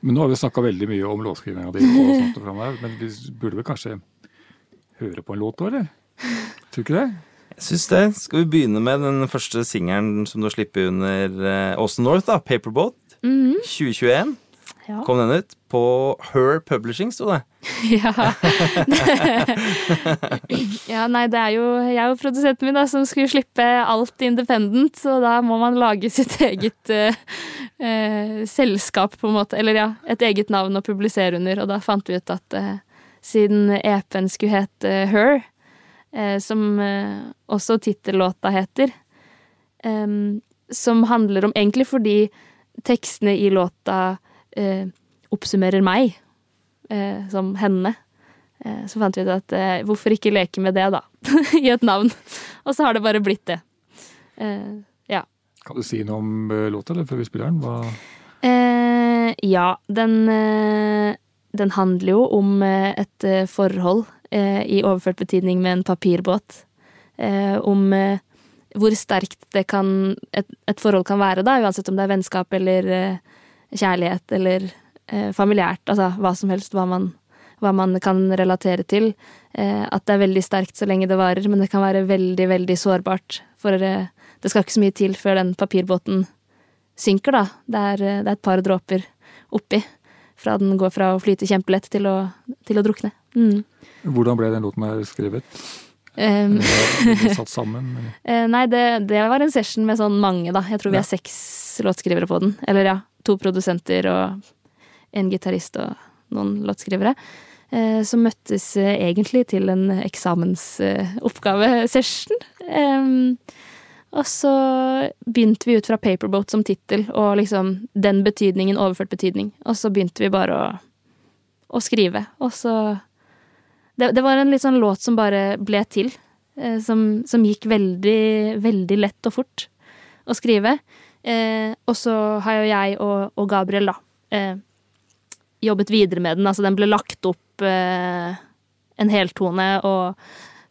B: Men nå har vi snakka veldig mye om låtskrivinga di, og sånt og fram men vi burde vel kanskje høre på en låt òg, eller? Tror du ikke det?
A: Jeg syns det. Skal vi begynne med den første singelen som du har sluppet under Åsen Austin North, da? Paperboat. 2021
C: Ja.
A: kom den ut. På Her Publishing, sto det.
C: ja. ja, nei, det er jo jeg og produsenten min da, som skulle slippe alt independent, så da må man lage sitt eget uh, uh, selskap, på en måte. Eller ja, et eget navn å publisere under, og da fant vi ut at uh, siden EP-en skulle hete Her, som også tittellåta heter, um, som handler om Egentlig fordi tekstene i låta eh, oppsummerer meg eh, som henne. Eh, så fant vi ut at eh, hvorfor ikke leke med det, da? I et navn. Og så har det bare blitt det. Eh, ja.
B: Kan du si noe om eh, låta, eller før vi spiller den? Hva...
C: Eh, ja, den, den handler jo om et forhold i overført betydning med en papirbåt. Eh, om hvor sterkt det kan, et, et forhold kan være, da, uansett om det er vennskap eller eh, kjærlighet eller eh, familiært. Altså hva som helst, hva man, hva man kan relatere til. Eh, at det er veldig sterkt så lenge det varer, men det kan være veldig, veldig sårbart. For eh, det skal ikke så mye til før den papirbåten synker, da. Det er, eh, det er et par dråper oppi. Fra den går fra å flyte kjempelett til å, til å drukne. Mm.
B: Hvordan ble den låten her skrevet?
C: Um,
B: satt sammen?
C: eh, nei, det, det var en session med sånn mange, da. Jeg tror vi
B: Ja.
C: er seks låtskrivere på den. Eller ja, to produsenter og en gitarist og noen låtskrivere. Eh, som møttes eh, egentlig til en eksamensoppgavesession. Um, og så begynte vi ut fra Paperboat som tittel, og liksom den betydningen, overført betydning. Og så begynte vi bare å, å skrive. Og så det, det var en litt sånn låt som bare ble til. eh, Som, som gikk veldig, veldig lett og fort å skrive. Eh, og så har jo jeg og, og Gabriel, da, eh, jobbet videre med den. Altså, den ble lagt opp eh, en heltone, og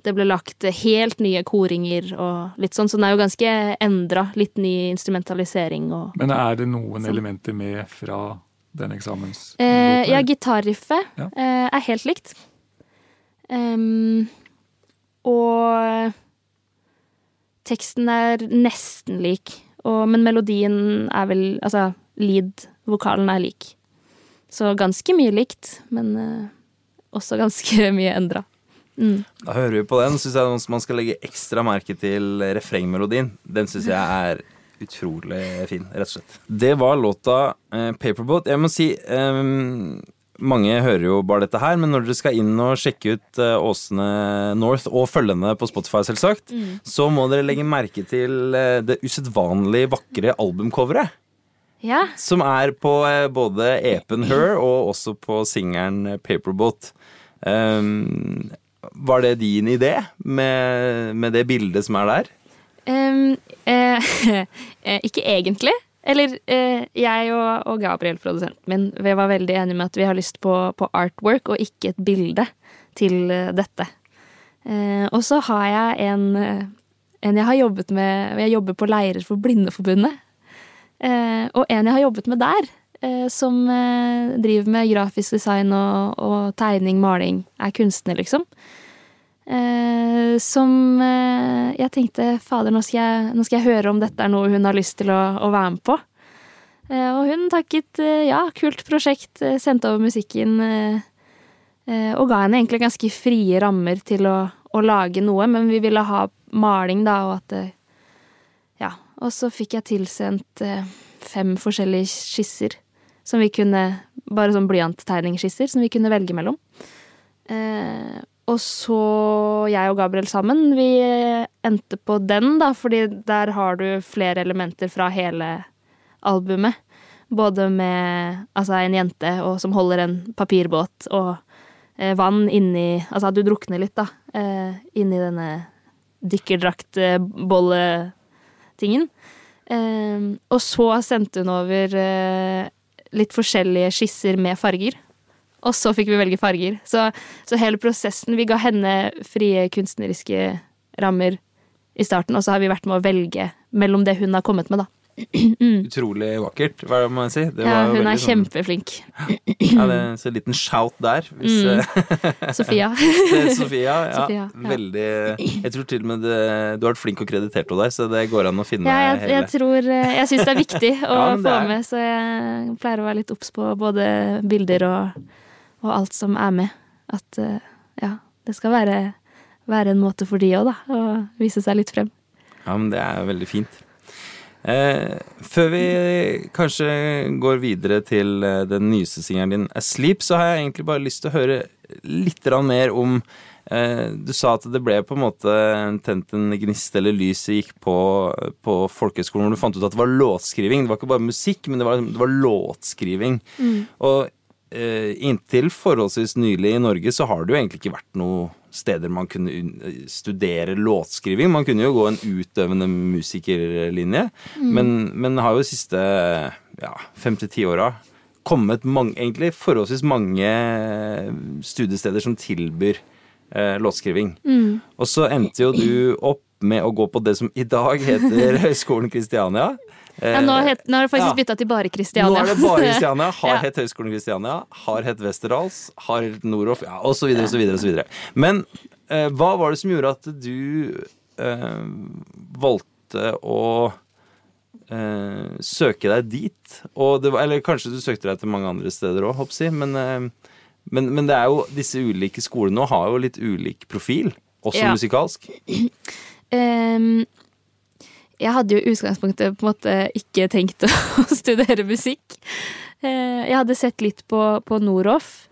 C: det ble lagt helt nye koringer og litt sånn, så den er jo ganske endra. Litt ny instrumentalisering og
B: Men er det noen
C: Sånn.
B: elementer med fra den eksamens...
C: Eh, ja, gitarriffet
B: Ja.
C: eh, er helt likt. Em, og teksten er nesten lik, og, men melodien er vel Altså, lead-vokalen er lik. Så ganske mye likt, men uh, også ganske mye endra. Mm.
A: Da hører vi på den. Syns jeg man skal legge ekstra merke til refrengmelodien. Den syns jeg er utrolig fin, rett og slett. Det var låta eh, 'Paperboat'. Jeg må si eh, mange hører jo bare dette her, men når dere skal inn og sjekke ut eh, Åsene North og følgende på Spotify, selvsagt, så må dere legge merke til eh, det usedvanlig vakre albumcoveret.
C: Ja.
A: Som er på eh, både EP-en Her og også på singelen Paperboat. Um, var det din idé med, med det bildet som er der?
C: Eh, eh, ikke egentlig. Eller eh, jeg og, og Gabriel, produsenten min, vi var veldig enige med at vi har lyst på, på artwork og ikke et bilde til eh, dette. Eh, og så har jeg en, eh, en jeg har jobbet med Jeg jobber på leirer for Blindeforbundet. Eh, og en jeg har jobbet med der, eh, som driver med grafisk design og, og tegning, maling, er kunstner, liksom. Eh, som eh, jeg tenkte fader, nå skal jeg, nå skal jeg høre om dette er noe hun har lyst til å, å være med på. Eh, og hun takket eh, ja, kult prosjekt, eh, sendte over musikken eh, og ga henne egentlig ganske frie rammer til å, å lage noe, men vi ville ha maling, da, og at Ja. Og så fikk jeg tilsendt fem forskjellige skisser som vi kunne Bare sånn blyanttegningsskisser som vi kunne velge mellom. Eh, og så jeg og Gabriel sammen, vi endte på den, da, fordi der har du flere elementer fra hele albumet. Både med altså en jente og, som holder en papirbåt, og eh, vann inni Altså at du drukner litt, da. Eh, inni denne dykkerdraktbolletingen. Eh, og så sendte hun over eh, litt forskjellige skisser med farger. Og så fikk vi velge farger. Så, så hele prosessen Vi ga henne frie kunstneriske rammer i starten, og så har vi vært med å velge mellom det hun har kommet med, da.
A: Utrolig vakkert, hva må jeg si. Det
C: Ja,
A: var
C: hun er
A: sånn-
C: kjempeflink.
A: Ja, det så en liten shout der. Hvis,
C: Mm.
A: eh,
C: Sofia.
A: Sofia. Ja,
C: Sofia, ja.
A: Veldig Jeg tror til og med det, du har vært flink og kreditert henne der, så det går an å finne
C: Ja, jeg,
A: hele
C: jeg tror eh, Jeg syns det er viktig å
A: Ja,
C: få
A: er-
C: med, så jeg pleier å være litt obs på både bilder og, og alt som er med. At eh, ja, det skal være, være en måte for de òg, da. Å vise seg litt frem.
A: Ja, men det er veldig fint. Eh, før vi kanskje går videre til eh, den nyeste singelen din, 'Asleep', så har jeg egentlig bare lyst til å høre litt mer om eh, Du sa at det ble på en måte tent en gnist eller lyset gikk på, på folkehøgskolen hvor du fant ut at det var låtskriving. Det var ikke bare musikk, men det var, det var låtskriving. Og eh, inntil forholdsvis nylig i Norge så har det jo egentlig ikke vært noe steder man kunne studere låtskriving. Man kunne jo gå en utøvende musikerlinje, men, men har jo de siste ja, fem til ti åra kommet mange, egentlig forholdsvis mange studiesteder som tilbyr eh, låtskriving. Og så endte jo du opp med å gå på det som i dag heter Høgskolen Kristiania.
C: Ja, nå, het, nå har det faktisk
A: ja.
C: bytta til bare Kristiania.
A: Nå er det bare Kristiania. Har
C: Ja.
A: hett Høgskolen Kristiania, har hett Westerdals, har Noroff, ja, videre, så videre. Men eh, hva var det som gjorde at du eh, valgte å eh, søke deg dit? Var, eller kanskje du søkte deg til mange andre steder òg, hoppsi, men, eh, men, men det er jo disse ulike skolene nå har jo litt ulik profil, også musikalsk.
C: Ehm, jeg hadde jo i utgangspunktet på en måte ikke tenkt å studere musikk. Eh, jeg hadde sett litt på, på Noroff,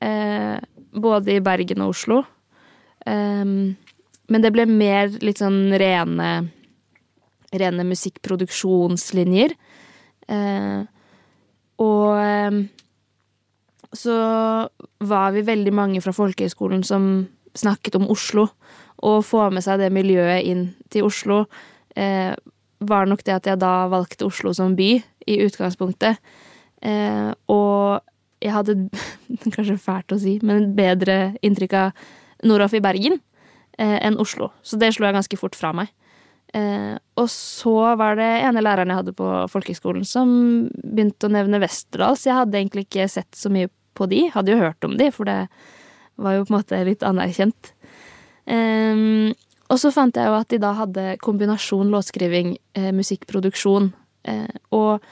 C: eh, både i Bergen og Oslo. Ehm, men det ble mer litt sånn rene, rene musikkproduksjonslinjer. Eh, og ehm, så var vi veldig mange fra folkehøyskolen som snakket om Oslo. Og få med seg det miljøet inn til Oslo eh, var nok det at jeg da valgte Oslo som by i utgangspunktet. Eh, og jeg hadde, kanskje fælt å si, men et bedre inntrykk av Noroff i Bergen eh, enn Oslo. Så det slo jeg ganske fort fra meg. Eh, og så var det ene læreren jeg hadde på folkehøgskolen som begynte å nevne Westerdals. Jeg hadde egentlig ikke sett så mye på de, hadde jo hørt om de, for det var jo på en måte litt anerkjent. Ehm, og så fant jeg jo at de da hadde kombinasjon låtskriving, eh, musikkproduksjon. Eh, og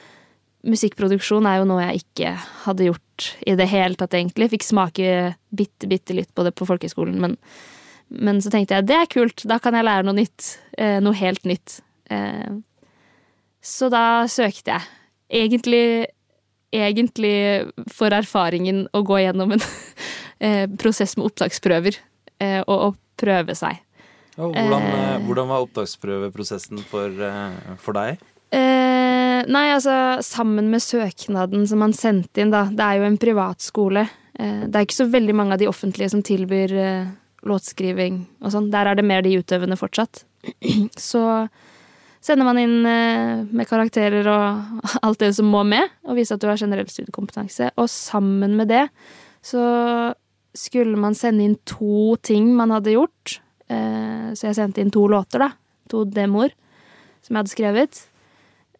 C: musikkproduksjon er jo noe jeg ikke hadde gjort i det hele tatt, egentlig. Fikk smake bitte, bitte litt på det på folkehøyskolen, men, men så tenkte jeg det er kult, da kan jeg lære noe nytt. Eh, noe helt nytt. Eh, så da søkte jeg. Egentlig, egentlig for erfaringen å gå gjennom en eh, prosess med opptaksprøver eh, og å prøve seg.
A: Og hvordan,
C: Eh.
A: eh, hvordan var opptaksprøveprosessen for, eh, for deg?
C: Eh, nei, altså sammen med søknaden som man sendte inn, da. Det er jo en privatskole. Eh, det er ikke så veldig mange av de offentlige som tilbyr eh, låtskriving og sånn. Der er det mer de utøvende fortsatt. så sender man inn med karakterer og alt det som må med, og viser at du har generell studiekompetanse. Og sammen med det så skulle man sende inn to ting man hadde gjort. Eh, så jeg sendte inn to låter, da. To demoer som jeg hadde skrevet.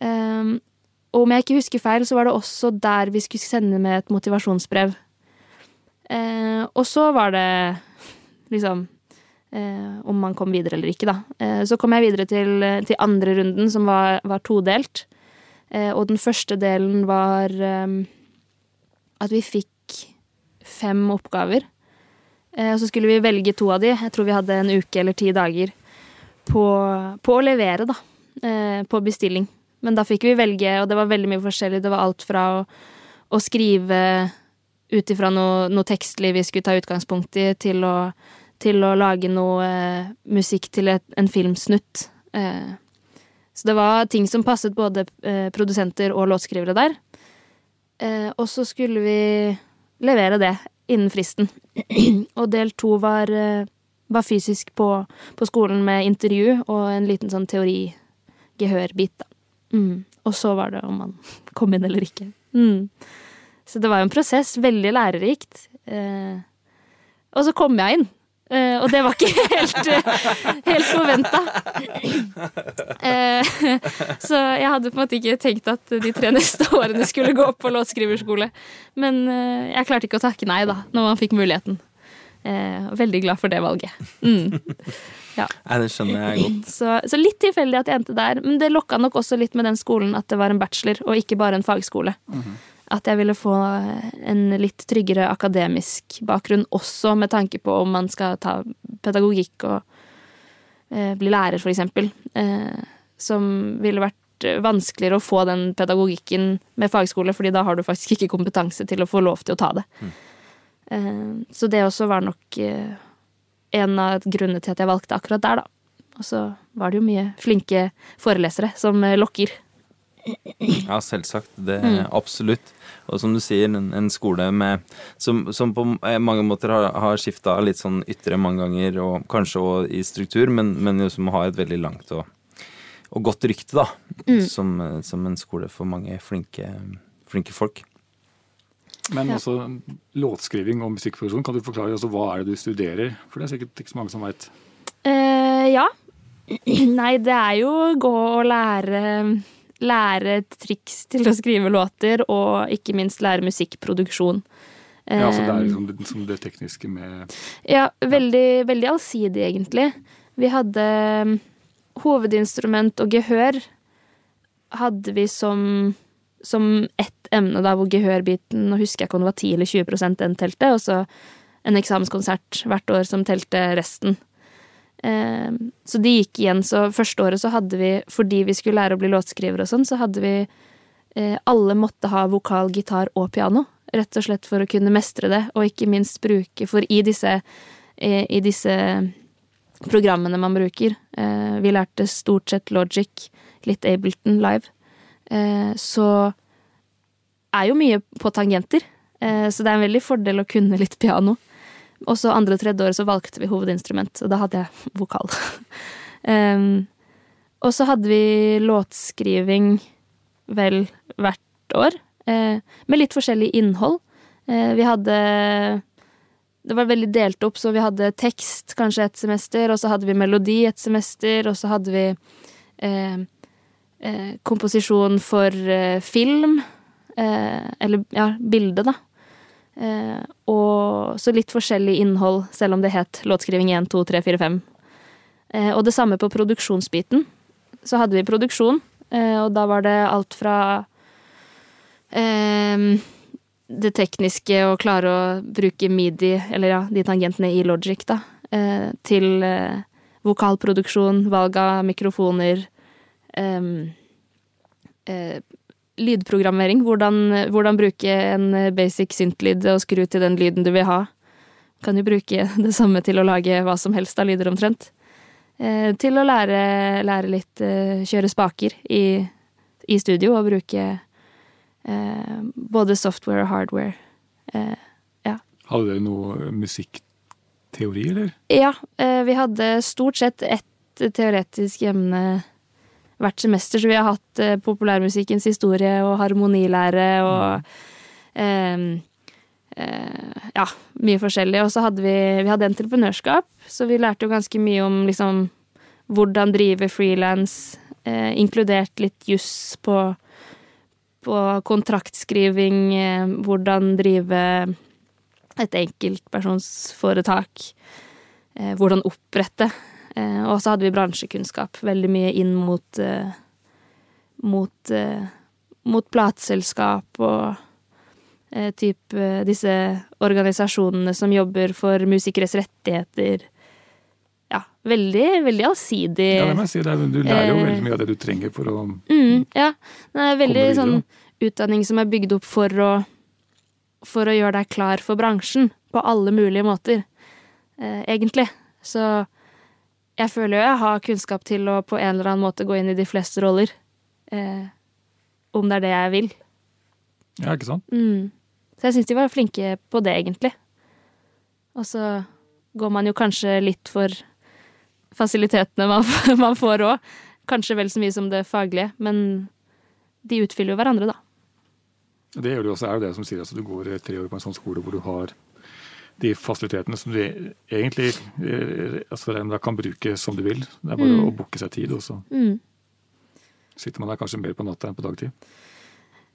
C: Um, og om jeg ikke husker feil, så var det også der vi skulle sende med et motivasjonsbrev. Eh, og så var det liksom eh, om man kom videre eller ikke, da. Så kom jeg videre til, til andre runden, som var, var todelt. Og den første delen var eh, at vi fikk fem oppgaver. Eh, og så skulle vi velge to av de. Jeg tror vi hadde en uke eller ti dager på, på å levere, da. på bestilling. Men da fikk vi velge, og det var veldig mye forskjellig. Det var alt fra å, å skrive ut ifra noe, noe, tekstlig vi skulle ta utgangspunkt i, til å, til å lage noe eh, musikk til et, en filmsnutt. Eh, så det var ting som passet både eh, produsenter og låtskrivere der. Eh, og så skulle vi levere det innen fristen. og del to var, eh, var fysisk på, på, skolen med intervju og en liten sånn teori-gehørbit, da. Mm. Og så var det om man kom inn eller ikke. Mm. Så det var jo en prosess. Veldig lærerikt. Eh, og så kom jeg inn. Eh, og det var ikke helt, helt forventa. Eh, så jeg hadde på en måte ikke tenkt at de tre neste årene skulle gå på låtskriverskole. Men eh, jeg klarte ikke å takke nei, da, når man fikk muligheten. Eh, veldig glad for det valget. Mm.
A: Ja. Nei, det skjønner jeg godt.
C: Så, så litt tilfeldig at jeg endte der. Men det lokka nok også litt med den skolen at det var en bachelor, og ikke bare en fagskole. Mm -hmm. At jeg ville få en litt tryggere akademisk bakgrunn, også med tanke på om man skal ta pedagogikk og eh, bli lærer, for eksempel. Eh, som ville vært vanskeligere å få den pedagogikken med fagskole, fordi da har du faktisk ikke kompetanse til å få lov til å ta det. Mm. Eh, så det også var nok eh, en av grunnene til at jeg valgte akkurat der, da. Og så var det jo mye flinke forelesere som eh, lokker.
A: Ja, selvsagt. Det er mm. absolutt. Og som du sier, en, en skole med, som, som, på eh, mange måter har, har skifta litt sånn ytre mange ganger, og kanskje òg i struktur, men, men jo som har et veldig langt og, og godt rykte, da. Mm. Som, eh, som, en skole for mange flinke, flinke folk.
B: Men ja. også låtskriving og musikkproduksjon, kan du forklare altså, hva er det du studerer? For det er sikkert ikke så mange som veit.
C: Uh, ja. Nei, det er jo gå og lære Lære triks til å skrive låter, og ikke minst lære musikkproduksjon.
B: Ja, så det er liksom det, det tekniske med
C: Ja, veldig, veldig allsidig, egentlig. Vi hadde hovedinstrument og gehør hadde vi som, som ett emne da, hvor gehørbiten Nå husker jeg ikke om det var 10 eller 20 den telte, og så en eksamenskonsert hvert år som telte resten. Eh, så de gikk igjen. Så første året så hadde vi, fordi vi skulle lære å bli låtskriver og sånn, så hadde vi eh, Alle måtte ha vokal, gitar og piano. Rett og slett for å kunne mestre det, og ikke minst bruke For i disse, eh, i disse programmene man bruker eh, Vi lærte stort sett Logic, litt Ableton live. Så er jo mye på tangenter, så det er en veldig fordel å kunne litt piano. Og så andre og tredje året så valgte vi hovedinstrument, og da hadde jeg vokal. um, og så hadde vi låtskriving vel hvert år, eh, med litt forskjellig innhold. Eh, vi hadde Det var veldig delt opp, så vi hadde tekst kanskje et semester, og så hadde vi melodi et semester, og så hadde vi eh komposisjon for film eller ja, bilde, da. Eh, og så litt forskjellig innhold, selv om det het låtskriving 1, 2, 3, 4, 5. og det samme på produksjonsbiten. Så hadde vi produksjon, eh, og da var det alt fra det tekniske å klare å bruke midi, eller ja, de tangentene i Logic, da, til vokalproduksjon, valg av mikrofoner, lydprogrammering. Hvordan, hvordan, bruke en basic synth-lyd og skru til den lyden du vil ha. Kan jo bruke det samme til å lage hva som helst av lyder, omtrent. Eh, til å lære, lære litt eh, kjøre spaker i, i, studio og bruke eh, både software og hardware. Eh, ja.
B: Hadde dere noe musikkteori, eller?
C: Ja, eh, vi hadde stort sett ett teoretisk emne hvert semester, så vi har hatt eh, populærmusikkens historie og harmonilære og mm. eh, ja, mye forskjellig. Og så hadde vi, vi hadde entreprenørskap, så vi lærte jo ganske mye om liksom hvordan drive frilans, eh, inkludert litt juss på, på kontraktskriving, eh, hvordan drive et enkeltpersonsforetak, eh, hvordan opprette. Eh, og så hadde vi bransjekunnskap, veldig mye inn mot eh, mot, eh, mot plateselskap og eh, typ eh, disse organisasjonene som jobber for musikeres rettigheter. Ja, veldig, veldig allsidig.
B: Ja, det må jeg si. Det du lærer jo veldig mye av det du trenger for å
C: Mm, ja. Det er veldig sånn utdanning som er bygd opp for å for å gjøre deg klar for bransjen på alle mulige måter, eh, egentlig. Så jeg føler jo jeg har kunnskap til å på en eller annen måte gå inn i de fleste roller. Eh, om det er det jeg vil.
B: Ja, ikke sant?
C: Mm. Så jeg syns de var flinke på det, egentlig. Og så går man jo kanskje litt for fasilitetene man, man får òg. Kanskje vel så mye som det faglige, men de utfyller jo hverandre, da.
B: Det gjør du også, er jo det som sier at du går tre år på en sånn skole hvor du har de fasilitetene som du egentlig eh, altså kan bruke som du vil. Det er bare
C: Mm.
B: å booke seg tid, og så
C: Mm.
B: sitter man der kanskje mer på natta enn på dagtid.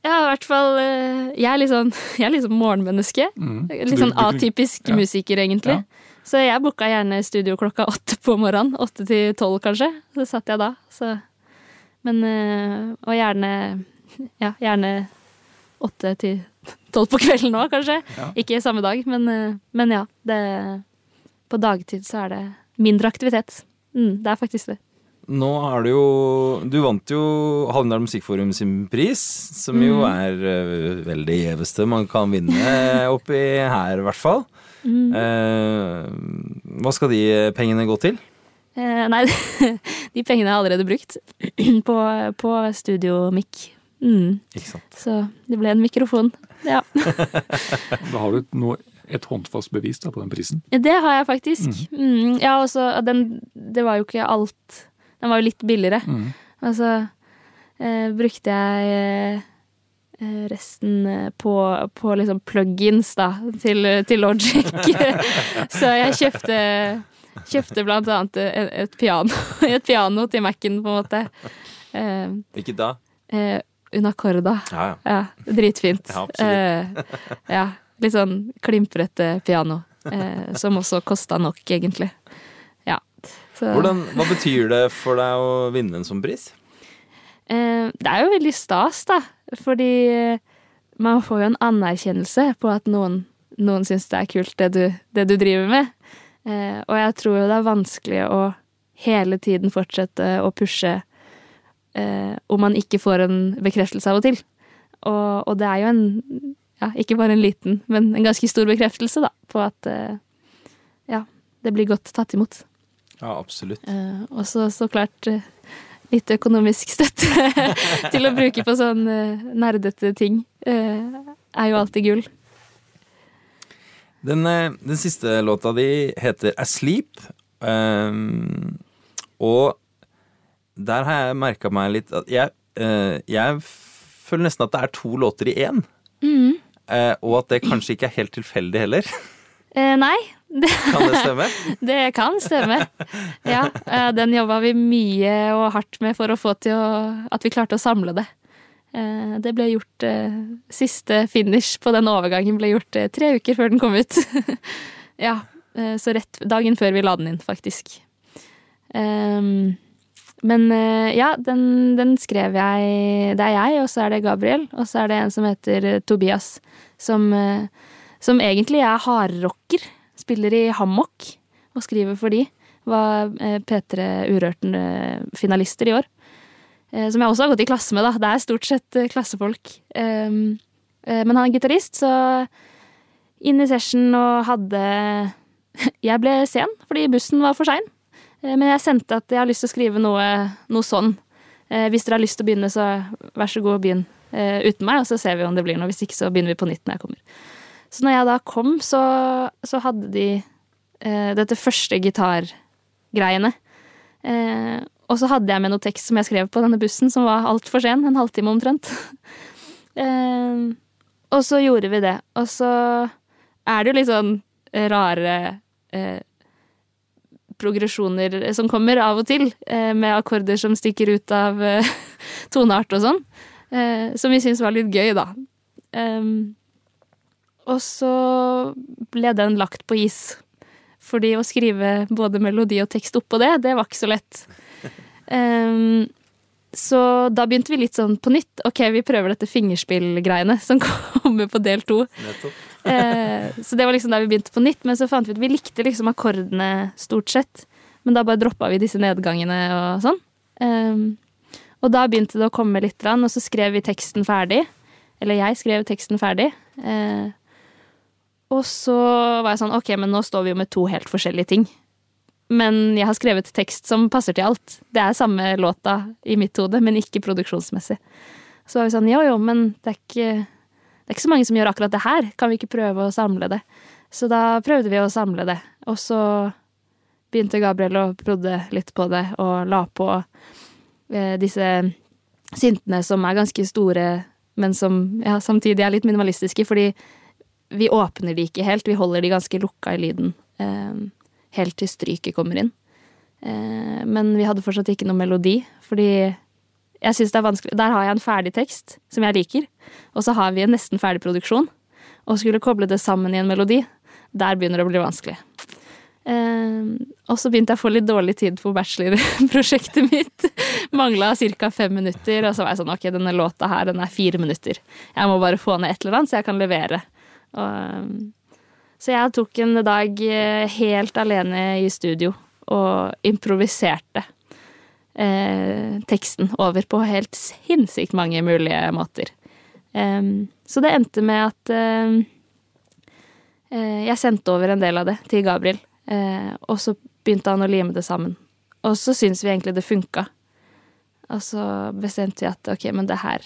C: Ja, i hvert fall eh, Jeg er litt sånn, er litt sånn morgenmenneske.
B: Mm.
C: Litt sånn atypisk
B: ja.
C: musiker, egentlig.
B: Ja.
C: Så jeg booka gjerne studio klokka åtte på morgenen. Åtte til tolv, kanskje. Så satt jeg da. Så. Men eh, Og gjerne Ja, gjerne åtte til tolv på kvelden òg, kanskje.
B: Ja.
C: Ikke samme dag, men, eh, men ja. Det, på dagtid så er det mindre aktivitet. Mm, det er faktisk det.
A: Nå er det jo Du vant jo Hallingdal Musikkforum sin pris, som jo
C: Mm.
A: er uh, veldig gjeveste man kan vinne oppi her, i hvert fall.
C: Mm.
A: Uh, hva skal de pengene gå til?
C: Uh, nei, de pengene er allerede brukt på, på studiomikk. Mm.
A: Ikke sant.
C: Så det ble en mikrofon. Ja.
B: Da har du noe, et håndfast bevis da, på den prisen.
C: Det har jeg faktisk. Mm. Ja, også, den Det var jo ikke alt Den var jo litt billigere.
B: Mm.
C: Og så eh, brukte jeg eh, resten eh, på, på liksom plugins, da, til, til Logic. så jeg kjøpte Kjøpte blant annet et, et piano. Et piano til Mac-en, på en måte. Eh,
A: Ikke da?
C: eh, Unacorda.
A: Ja, ja.
C: Ja, dritfint.
A: Ja, absolutt.
C: Eh, ja, litt sånn klimprete piano. Eh, som også kosta nok, egentlig. Ja. Så,
A: Hvordan, hva betyr det for deg å vinne en sånn pris?
C: eh, det er jo veldig stas, da. Fordi eh, man får jo en anerkjennelse på at noen, noen syns det er kult, det du, det du driver med. Eh, og jeg tror jo det er vanskelig å hele tiden fortsette å pushe eh, om man ikke får en bekreftelse av og til. Og, og det er jo en, ja, ikke bare en liten, men en ganske stor bekreftelse, da, på at eh, ja, det blir godt tatt imot.
A: Ja, absolutt.
C: Eh, og så så klart eh, litt økonomisk støtte til å bruke på sånn eh, nerdete ting eh, er jo alltid gull.
A: Den, den siste låta di heter Asleep. Um, og der har jeg merka meg litt at jeg, eh, jeg føler nesten at det er to låter i én. Eh, og at det kanskje ikke er helt tilfeldig heller.
C: Eh, nei, det,
A: Kan det stemme?
C: det kan stemme. Ja, eh, den jobba vi mye og hardt med for å få til å, at vi klarte å samle det. Eh, det ble gjort eh, Siste finish på den overgangen ble gjort tre uker før den kom ut. ja, så rett dagen før vi la den inn, faktisk. Ehm, men eh, ja, den, den skrev jeg Det er jeg, og så er det Gabriel, og så er det en som heter eh, Tobias, som, eh, som egentlig er hardrocker. Spiller i Hammock og skriver for de. Var eh, P3 Urørten-finalister i år. Som jeg også har gått i klasse med, da. Det er stort sett klassefolk. Um, eh, Men han er gitarist, så inn i session og hadde Jeg ble sen fordi bussen var for sein. Eh, Men jeg sendte at jeg har lyst til å skrive noe, noe sånn. Eh, Hvis dere har lyst til å begynne, så vær så god, begynn eh, uten meg, og så ser vi om det blir noe. Hvis ikke, så begynner vi på nytt når jeg kommer. Så når jeg da kom, så, så hadde de dette første gitargreiene. Eh, og så hadde jeg med noe tekst som jeg skrev på denne bussen, som var altfor sen. En halvtime omtrent. eh, og så gjorde vi det. Og så er det jo litt sånn rare eh, progresjoner som kommer av og til, eh, med akkorder som stikker ut av eh, toneart og sånn. Eh, som vi syntes var litt gøy, da. Um, og så ble den lagt på is. Fordi å skrive både melodi og tekst oppå det, det var ikke så lett. Um, så da begynte vi litt sånn på nytt. Ok, vi prøver dette fingerspillgreiene som kommer på del to. Eh, så det var liksom da vi begynte på nytt, men så fant vi ut vi likte liksom akkordene stort sett. Men da bare droppa vi disse nedgangene og sånn. Um, og da begynte det å komme litt, og så skrev vi teksten ferdig. Eller jeg skrev teksten ferdig. Eh, og så var jeg sånn Ok, men nå står vi jo med to helt forskjellige ting. Men jeg har skrevet tekst som passer til alt. Det er samme låta i mitt hode, men ikke produksjonsmessig. Så var vi sånn jo jo, men det er ikke det er ikke så mange som gjør akkurat det her. Kan vi ikke prøve å samle det? Så da prøvde vi å samle det. Og så begynte Gabriel å prodde litt på det, og la på eh, disse syntene som er ganske store, men som ja, samtidig er litt minimalistiske, fordi vi åpner de ikke helt. Vi holder de ganske lukka i lyden eh, helt til stryket kommer inn. Eh, men vi hadde fortsatt ikke noe melodi, fordi jeg syns det er vanskelig Der har jeg en ferdig tekst som jeg liker, og så har vi en nesten ferdig produksjon. Og skulle koble det sammen i en melodi, der begynner det å bli vanskelig. Eh, og så begynte jeg å få litt dårlig tid på bachelorprosjektet mitt. Mangla ca. fem minutter, og så var jeg sånn ok, denne låta her den er fire minutter. Jeg må bare få ned et eller annet, så jeg kan levere. Og, så jeg tok en dag eh, helt alene i studio og improviserte eh, teksten over på helt sinnssykt mange mulige måter. Um, så det endte med at uh, jeg sendte over en del av det til Gabriel, uh, og så begynte han å lime det sammen. Og så syntes vi egentlig det funka. Og så bestemte vi at ok, men det her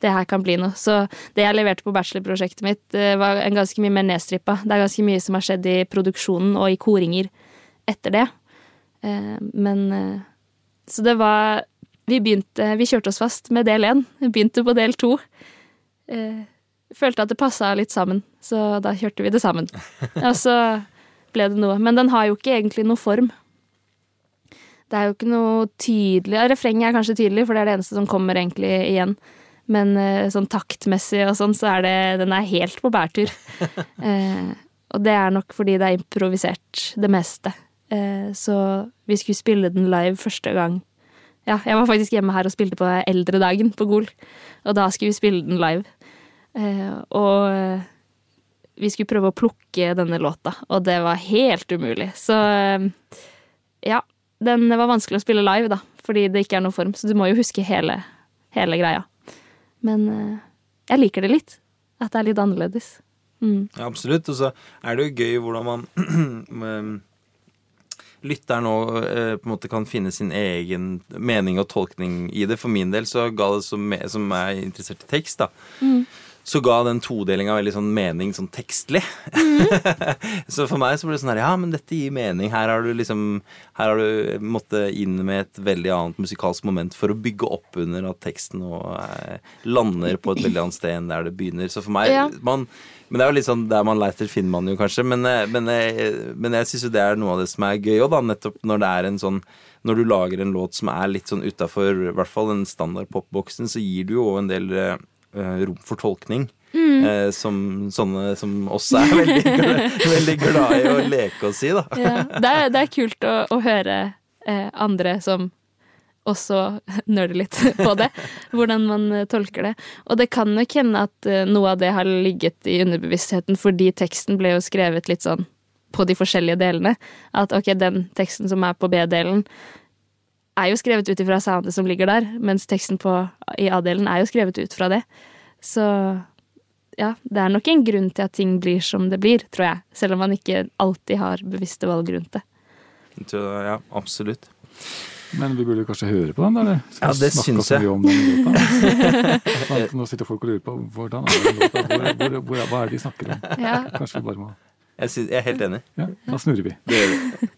C: det her kan bli noe. Så det jeg leverte på bachelorprosjektet mitt, var en ganske mye mer nedstrippa. Det er ganske mye som har skjedd i produksjonen og i koringer etter det. Men Så det var Vi begynte Vi kjørte oss fast med del én. Begynte på del to. Følte at det passa litt sammen, så da kjørte vi det sammen. Og så ble det noe. Men den har jo ikke egentlig noe form. Det er jo ikke noe tydelig ja, Refrenget er kanskje tydelig, for det er det eneste som kommer egentlig igjen. Men eh, sånn taktmessig og sånn, så er det Den er helt på bærtur. eh, og det er nok fordi det er improvisert, det meste. Eh, så vi skulle spille den live første gang. Ja, jeg var faktisk hjemme her og spilte på eldredagen på Gol. Og da skulle vi spille den live. Eh, og eh, vi skulle prøve å plukke denne låta, og det var helt umulig. Så ja. Den var vanskelig å spille live, da, fordi det ikke er noen form. Så du må jo huske hele, hele greia. Men jeg liker det litt. At det er litt annerledes.
A: Mm. Ja, absolutt. Og så er det jo gøy hvordan man lytteren nå eh, på en måte kan finne sin egen mening og tolkning i det. For min del så ga det som, som er interessert i tekst, da. Mm så ga den todelinga veldig sånn mening sånn tekstlig. Mm. så for meg så ble det sånn her Ja, men dette gir mening. Her har du liksom Her har du måttet inn med et veldig annet musikalsk moment for å bygge opp under at teksten nå eh, lander på et veldig annet sted enn der det begynner. Så for meg ja. man, Men det er jo litt sånn der man leiter, finner man jo kanskje. Men, eh, men, eh, men jeg syns jo det er noe av det som er gøy òg, da. Nettopp når det er en sånn når du lager en låt som er litt sånn utafor i hvert fall den standard popboksen, så gir du jo en del Eh, rom for tolkning. Mm. Eh, som sånne som oss er veldig, veldig glad i å leke og si, da.
C: Ja, det, er, det, er, kult å, å høre eh, andre som også nøler litt på det. Hvordan man eh, tolker det. Og det kan nok hende at noe av det har ligget i underbevisstheten fordi teksten ble jo skrevet litt sånn på de forskjellige delene. At ok, den teksten som er på B-delen, er jo skrevet ut ifra soundet som ligger der, mens teksten på, i A-delen er jo skrevet ut fra det. Så ja, det er nok en grunn til at ting blir som det blir, tror jeg. Selv om man ikke alltid har bevisste valg rundt det.
A: Ja, absolutt.
B: Men vi burde kanskje høre på den, eller?
A: Skal ja, det syns jeg. Om den
B: låta? Nå sitter folk og lurer på hvordan er den låta, hvor, hvor, hvor, hva er det de snakker om?
C: Ja.
B: Kanskje vi bare må
A: jeg, synes, jeg er helt enig.
B: Ja, Da snurrer vi.
A: Det gjør vi.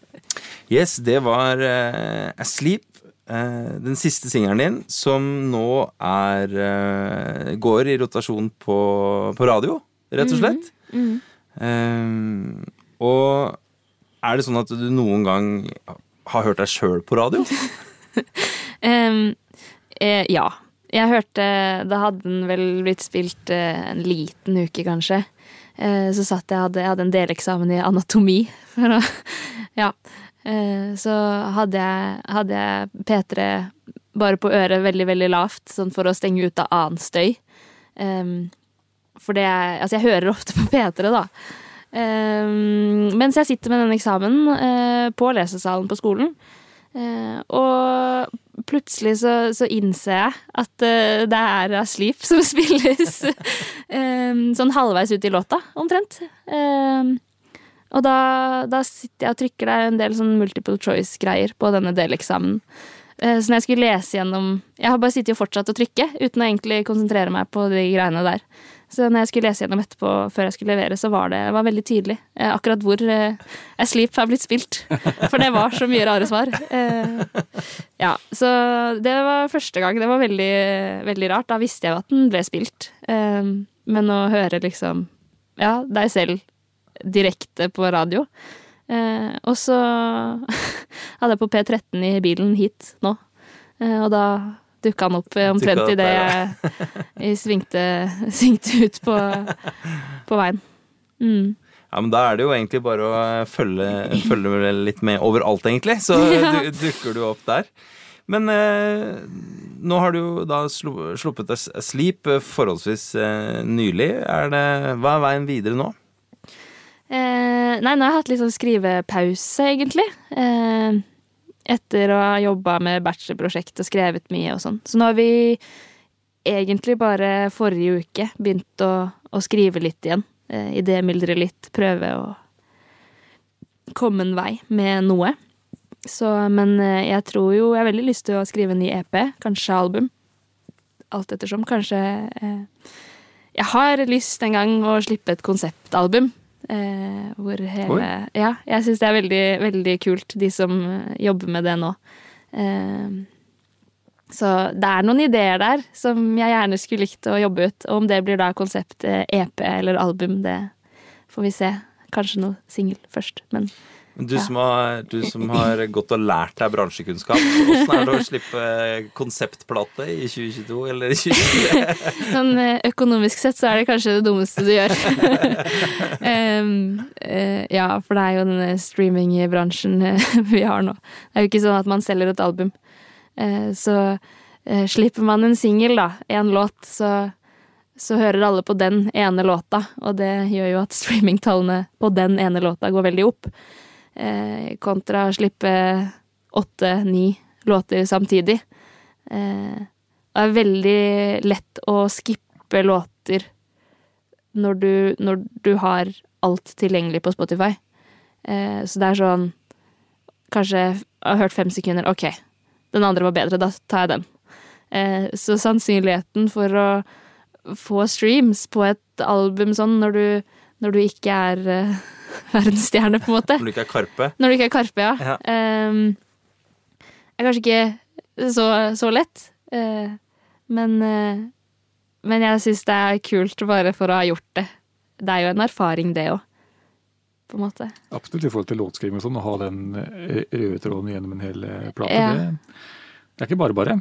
A: Yes, det var uh, Asleep. Uh, den siste singelen din, som nå er uh, går i rotasjon på, på, radio, rett og slett. Mm. Mm. uh, og er det sånn at du noen gang har hørt deg sjøl på radio?
C: um, eh, ja. Jeg hørte Da hadde den vel blitt spilt eh, en liten uke, kanskje. Eh, så satt jeg hadde, jeg hadde en deleksamen i anatomi. For å, ja. Eh, så hadde jeg, hadde jeg P3 bare på øret veldig, veldig lavt, sånn for å stenge ut av annen støy. Um, for det er Altså, jeg hører ofte på P3, da. Um, mens jeg sitter med den eksamen uh, på lesesalen på skolen. Uh, og plutselig så, så innser jeg at uh, det er Asleep som spilles um, sånn halvveis ut i låta, omtrent. Eh, og da, da sitter jeg og trykker det er en del sånn multiple choice-greier på denne deleksamen. Eh, så når jeg skulle lese gjennom Jeg har bare sittet og fortsatt å trykke uten å egentlig konsentrere meg på de greiene der. Så når jeg skulle lese gjennom etterpå før jeg skulle levere, så var det var veldig tydelig eh, akkurat hvor eh, Asleep har blitt spilt. For det var så mye rare svar. Eh, ja, så det var første gang. Det var veldig, veldig rart. Da visste jeg at den ble spilt. Eh, men å høre liksom ja, deg selv direkte på radio eh, Og så hadde jeg på P13 i bilen hit nå, eh, og da dukka han opp eh, omtrent idet jeg, jeg svingte, svingte ut på, på veien. Mm.
A: Ja, men Da er det jo egentlig bare å følge, følge litt med overalt, egentlig. Så du, dukker du opp der. Men eh, nå har du jo da sluppet deg Sleep eh, forholdsvis eh, nylig. Er det, hva er veien videre nå?
C: Eh, nei, nå har jeg hatt litt sånn skrivepause, egentlig. Eh, etter å ha jobba med bachelorprosjekt og skrevet mye og sånn. Så nå har vi egentlig bare forrige uke begynt å, å skrive litt igjen. Eh, Idémyldre litt, prøve å komme en vei med noe. Så, men eh, jeg tror jo Jeg har veldig lyst til å skrive en ny EP, kanskje album. Alt ettersom. Kanskje eh, Jeg har lyst en gang å slippe et konseptalbum. Eh, hvor hele
A: Oi.
C: Ja, jeg syns det er veldig, veldig kult, de som eh, jobber med det nå. Eh, så det er noen ideer der som jeg gjerne skulle likt å jobbe ut. Og om det blir da konsept eh, EP eller album, det får vi se. Kanskje noe singel først, men
A: Du, som har, du som har gått og lært deg bransjekunnskap, åssen er det å slippe konseptplate i 2022 eller 2023?
C: Sånn eh, økonomisk sett så er det kanskje det dummeste du gjør. um, uh, ja, for det er jo denne streamingbransjen eh, vi har nå. Det er jo ikke sånn at man selger et album. Uh, så uh, slipper man en singel, da, en låt, så, så hører alle på den ene låta. Og det gjør jo at streamingtallene på den ene låta går veldig opp. Eh, kontra å slippe åtte-ni låter samtidig. Eh, det er veldig lett å skippe låter når du, når du har alt tilgjengelig på Spotify. Eh, så det er sånn Kanskje jeg har hørt fem sekunder. Ok, den andre var bedre, da tar jeg den. Så sannsynligheten for å få streams på et album sånn når du, når du ikke er verdensstjerne, på en måte
A: Når du ikke er Karpe?
C: Når du ikke er Karpe, ja.
A: Ja.
C: Um, er kanskje ikke så, så lett. uh, men, uh, men jeg syns det er kult bare for å ha gjort det. Det er jo en erfaring, det òg. På en måte.
B: Absolutt i forhold til låtskriving og sånn, å ha den eh, røde tråden gjennom en hel plate.
C: Ja.
B: Det, det er ikke bare bare.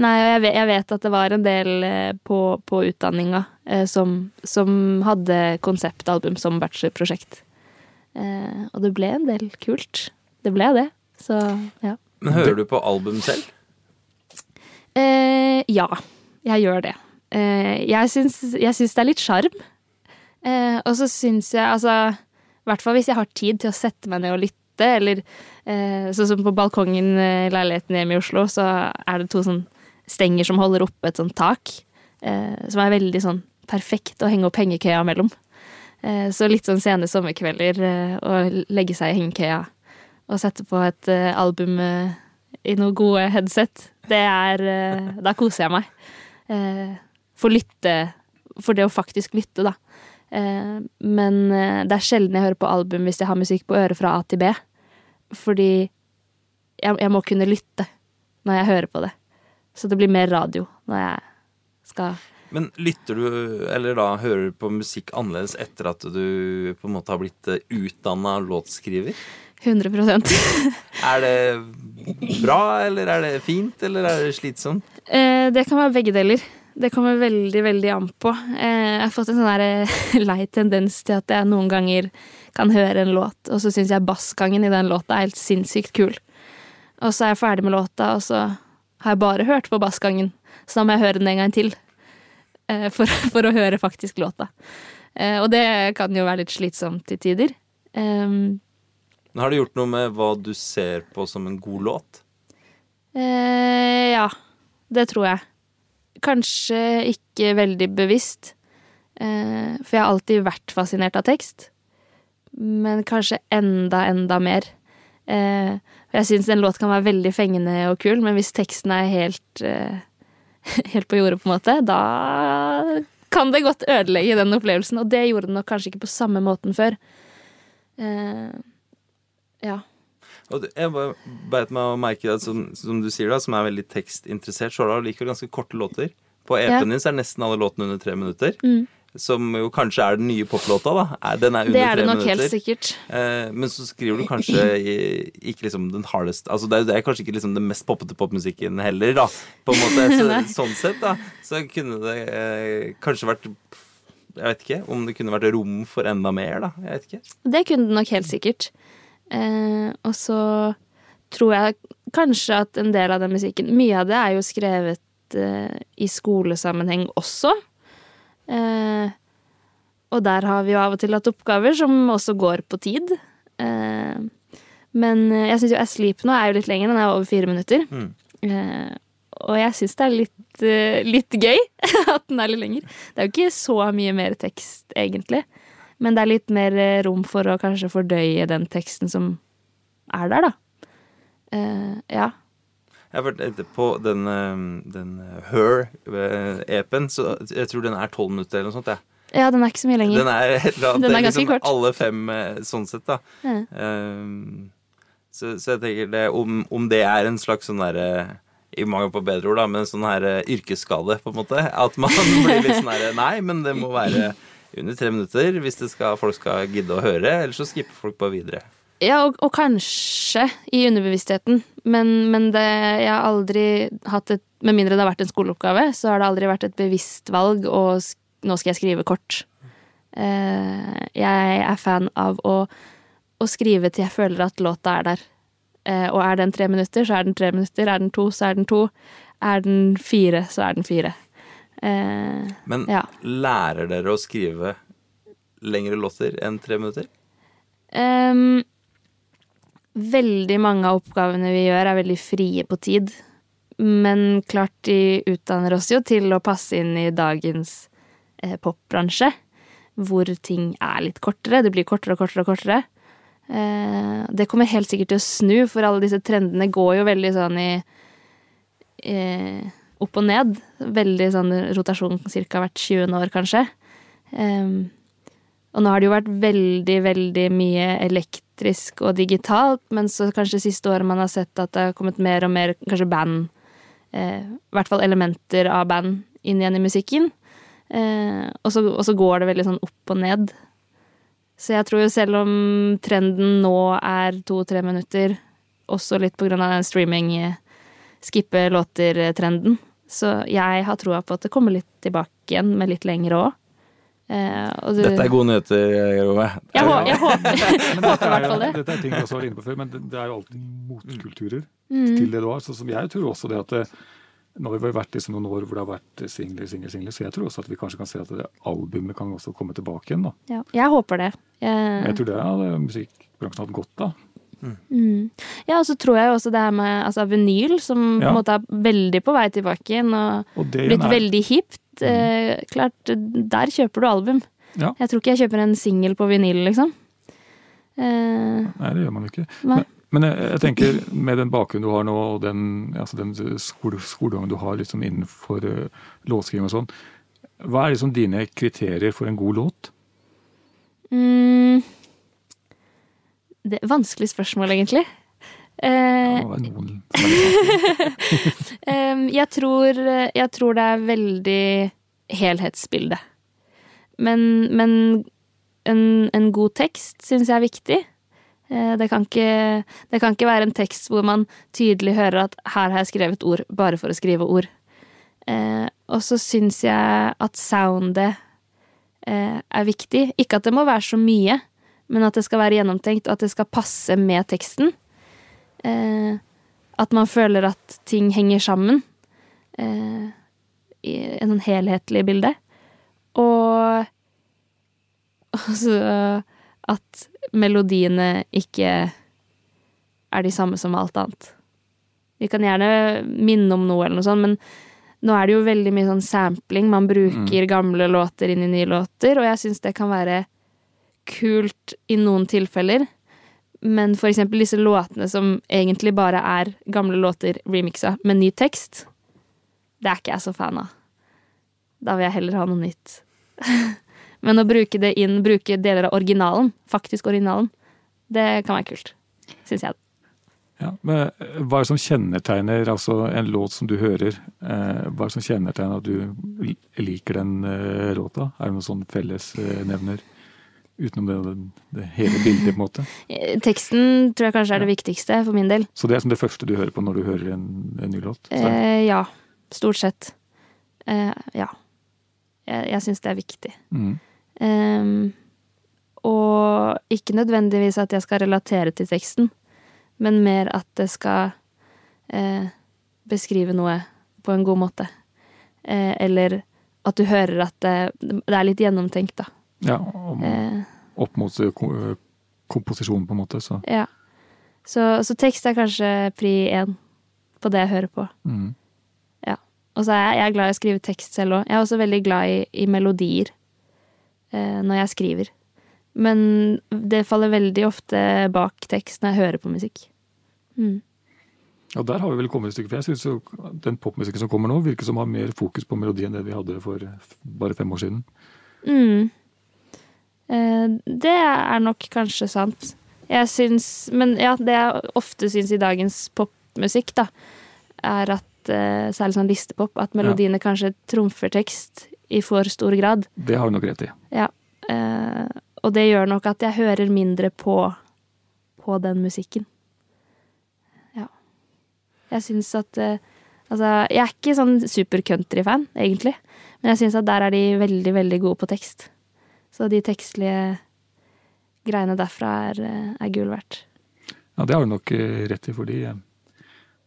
C: Nei, og jeg vet, jeg vet at det var en del på, på utdanninga eh, som, som hadde konseptalbum som bachelorprosjekt. Eh, og det ble en del kult. Det ble det. Så ja.
A: Men hører du på album selv?
C: Eh, ja, jeg gjør det. Eh, jeg, syns, jeg syns det er litt sjarm. Eh, og så syns jeg, altså I hvert fall hvis jeg har tid til å sette meg ned og lytte, eller eh, sånn som på balkongen i leiligheten hjemme i Oslo, så er det to sånn stenger som holder oppe et sånt tak, eh, som er veldig sånn perfekt å henge opp hengekøya mellom. Eh, så litt sånn sene sommerkvelder eh, å legge seg i hengekøya og sette på et eh, album i noe gode headset, det er Da koser jeg meg. For lytte For det å faktisk lytte, da. Men det er sjelden jeg hører på album hvis jeg har musikk på øret fra A til B. Fordi jeg, jeg må kunne lytte når jeg hører på det. Så det blir mer radio når jeg skal
A: Men lytter du, eller da hører du på musikk annerledes etter at du på en måte har blitt utdanna låtskriver?
C: 100%
A: Er det bra, eller er det fint, eller er det slitsomt?
C: eh, Det kan være begge deler. Det kommer veldig, veldig an på. Eh, jeg har fått en sånn eh, lei tendens til at jeg noen ganger kan høre en låt, og så syns jeg bassgangen i den låta er helt sinnssykt kul. Og så er jeg ferdig med låta, og så har jeg bare hørt på bassgangen. Så da må jeg høre den en gang til. Eh, For, for å høre faktisk låta. Eh, Og det kan jo være litt slitsomt til tider. Um,
A: Har det gjort noe med hva du ser på som en god låt?
C: Eh, ja, det tror jeg. Kanskje ikke veldig bevisst, eh, for jeg har alltid vært fascinert av tekst. Men kanskje enda, enda mer. Eh, jeg syns en låt kan være veldig fengende og kul, men hvis teksten er helt, eh, helt på jordet, på en måte, da kan det godt ødelegge den opplevelsen. Og det gjorde den nok kanskje ikke på samme måten før. Uh, ja.
A: Og jeg beit meg å merke at som, som du sier da, som er veldig tekstinteressert, så har du allikevel ganske korte låter. På
C: Ja.
A: EP-en din så er nesten alle låtene under tre minutter.
C: Mm.
A: Som jo kanskje er den nye poplåta, da. Den er under tre minutter.
C: Det er det nok
A: minutter.
C: helt sikkert.
A: Eh, men så skriver du kanskje i, ikke liksom den hardest Altså det er, det er kanskje ikke liksom den mest poppete popmusikken heller, da. På en måte. Så, sånn sett, da, så kunne det eh, kanskje vært Jeg vet ikke om det kunne vært rom for enda mer, da. Jeg vet ikke.
C: Det kunne det nok helt sikkert. Eh, og så tror jeg kanskje at en del av den musikken Mye av det er jo skrevet eh, i skolesammenheng også. Eh, og der har vi jo av og til hatt oppgaver som også går på tid. Eh, men jeg syns jo Asleep nå er jo litt lenger, den er over fire minutter.
A: Mm.
C: Eh, og jeg syns det er litt, litt gøy at den er litt lenger. Det er jo ikke så mye mer tekst, egentlig. Men det er litt mer rom for å kanskje fordøye den teksten som er der, da. Ja.
A: Jeg har vært på den, eh, den eh, Her-EP-en, så jeg tror den er tolv minutter eller noe sånt. Ja.
C: ja, den er ikke så mye lenger.
A: Den er, et eller annet,
C: Den er ganske
A: liksom
C: kort.
A: Alle fem eh, sånn sett, da.
C: Ja.
A: Um, så, så jeg tenker det, om, om det er en slags sånn derre i mangel på bedre ord, da, men en sånn her eh, yrkesskade, på en måte. At man blir litt sånn herre Nei, men det må være under tre minutter hvis det skal, folk skal gidde å høre, ellers så skipper folk bare videre.
C: Ja, og, og kanskje i underbevisstheten, men, men det, jeg har aldri hatt et Med mindre det har vært en skoleoppgave, så har det aldri vært et bevisst valg og Nå skal jeg skrive kort. Uh, jeg er fan av å, å skrive til jeg føler at låta er der. Uh, og er den tre minutter, så er den tre minutter. Er den to, så er den to. Er den fire, så er den fire. Uh,
A: Men
C: Ja.
A: lærer dere å skrive lengre låter enn tre minutter?
C: Ehm, veldig mange av oppgavene vi gjør, er veldig frie på tid. Men klart de utdanner oss jo til å passe inn i dagens eh, popbransje. Hvor ting er litt kortere. Det blir kortere og kortere og kortere. Eh, det kommer helt sikkert til å snu, for alle disse trendene går jo veldig sånn i eh, Opp og ned. Veldig sånn rotasjon ca. hvert 20. år, kanskje. Ehm, og nå har det jo vært veldig, veldig mye elektrisk og digitalt, men så kanskje siste året man har sett at det har kommet mer og mer kanskje band, eh, i hvert fall elementer av band, inn igjen i musikken. Eh, og, så, og så går det veldig sånn opp og ned. Så jeg tror jo selv om trenden nå er to-tre minutter, også litt på grunn av den streaming eh, skippe låter-trenden, så jeg har troa på at det kommer litt tilbake igjen, med litt lengre òg. Eh, og du-
A: Dette er gode nyheter, Rove.
C: jeg, hå jeg håper,
B: Men
C: håper i
B: er,
C: hvert fall det.
B: dette er ting vi også var inne på før, men det, det er jo alltid motkulturer
C: Mm.
B: til det du har. Så som jeg tror også det at det, Nå har vi vært liksom noen år hvor det har vært singler, singler, singler, så jeg tror også at vi kanskje kan se at det albumet kan også komme tilbake igjen. da.
C: Ja, jeg håper det. Jeg,
B: Jeg tror det hadde musikkbransjen hatt godt av.
C: mm. Ja, og så tror jeg også det her med altså, vinyl, som på en måte er veldig på vei tilbake igjen, og
B: Og det
C: blitt
B: er-
C: veldig hipt. Eh, klart, der kjøper du album.
B: Ja.
C: Jeg tror ikke jeg kjøper en singel på vinyl, liksom. Eh,
B: Nei, det gjør man ikke. Men, men jeg, jeg tenker med den bakgrunnen du har nå, og den, altså den skole, skolegangen du har liksom innenfor uh, låtskriving og sånn, hva er liksom dine kriterier for en god låt?
C: mm, det er vanskelig spørsmål, egentlig. Eh, jeg, tror, jeg tror det er veldig helhetsbildet. Men, men en, en, god tekst syns jeg er viktig. Eh, det kan, ikke, det kan ikke være en tekst hvor man tydelig hører at her har jeg skrevet ord bare for å skrive ord. Eh, og så syns jeg at soundet eh, er viktig. Ikke at det må være så mye, men at det skal være gjennomtenkt, og at det skal passe med teksten. Eh, at man føler at ting henger sammen. Eh, I en sånn helhetlig bilde. Og også at melodiene ikke er de samme som alt annet. Vi kan gjerne minne om noe eller noe sånt, men nå er det jo veldig mye sånn sampling. Man bruker mm. gamle låter inn i nye låter, og jeg syns det kan være kult i noen tilfeller. Men for eksempel disse låtene som egentlig bare er gamle låter remixa med ny tekst, det er ikke jeg så fan av. Da vil jeg heller ha noe nytt. Men å bruke det inn, bruke deler av originalen, faktisk originalen, det kan være kult. Syns jeg.
B: Ja, men eh, Hva er det som kjennetegner altså en låt som du hører? Eh, hva er det som kjennetegner at du liker den eh, låta? Er det noen sånn fellesnevner? Utenom det, det, hele bildet, på en måte?
C: Teksten tror jeg kanskje er det viktigste for min del.
B: Så det er som det første du hører på når du hører en, en ny låt?
C: Eh, ja. Stort sett. Eh, ja. Jeg, jeg syns det er viktig. Mm. Eh, og ikke nødvendigvis at jeg skal relatere til teksten men mer at det skal eh, beskrive noe på en god måte. Eh, eller at du hører at det, det, er litt gjennomtenkt, da.
B: Ja, eh, opp mot eh, eh, komposisjonen, på en måte. Så.
C: Ja. Så, så, tekst er kanskje pri én på det jeg hører på. Mm. Ja. Og så er jeg, jeg er glad i å skrive tekst selv òg. Jeg er også veldig glad i, i melodier eh, når jeg skriver. Men det faller veldig ofte bak tekst når jeg hører på musikk. Mm.
B: Ja, Der har vi vel kommet et stykke. For jeg syns den popmusikken som kommer nå, virker som å ha mer fokus på melodi enn det vi hadde for bare fem år siden.
C: Mm. Eh, det er nok kanskje sant. Jeg syns Men ja, det jeg ofte syns i dagens popmusikk, da, er at eh, særlig sånn listepop, at melodiene ja. kanskje trumfer tekst i for stor grad.
B: Det har du nok rett i.
C: Ja. Eh, og det gjør nok at jeg hører mindre på, på den musikken. Ja. Jeg syns at Altså, jeg er ikke sånn super-country-fan, egentlig. Men jeg syns at der er de veldig, veldig gode på tekst. Så de tekstlige greiene derfra er, eh, er gull verdt.
B: Ja, det har du nok eh, rett i, fordi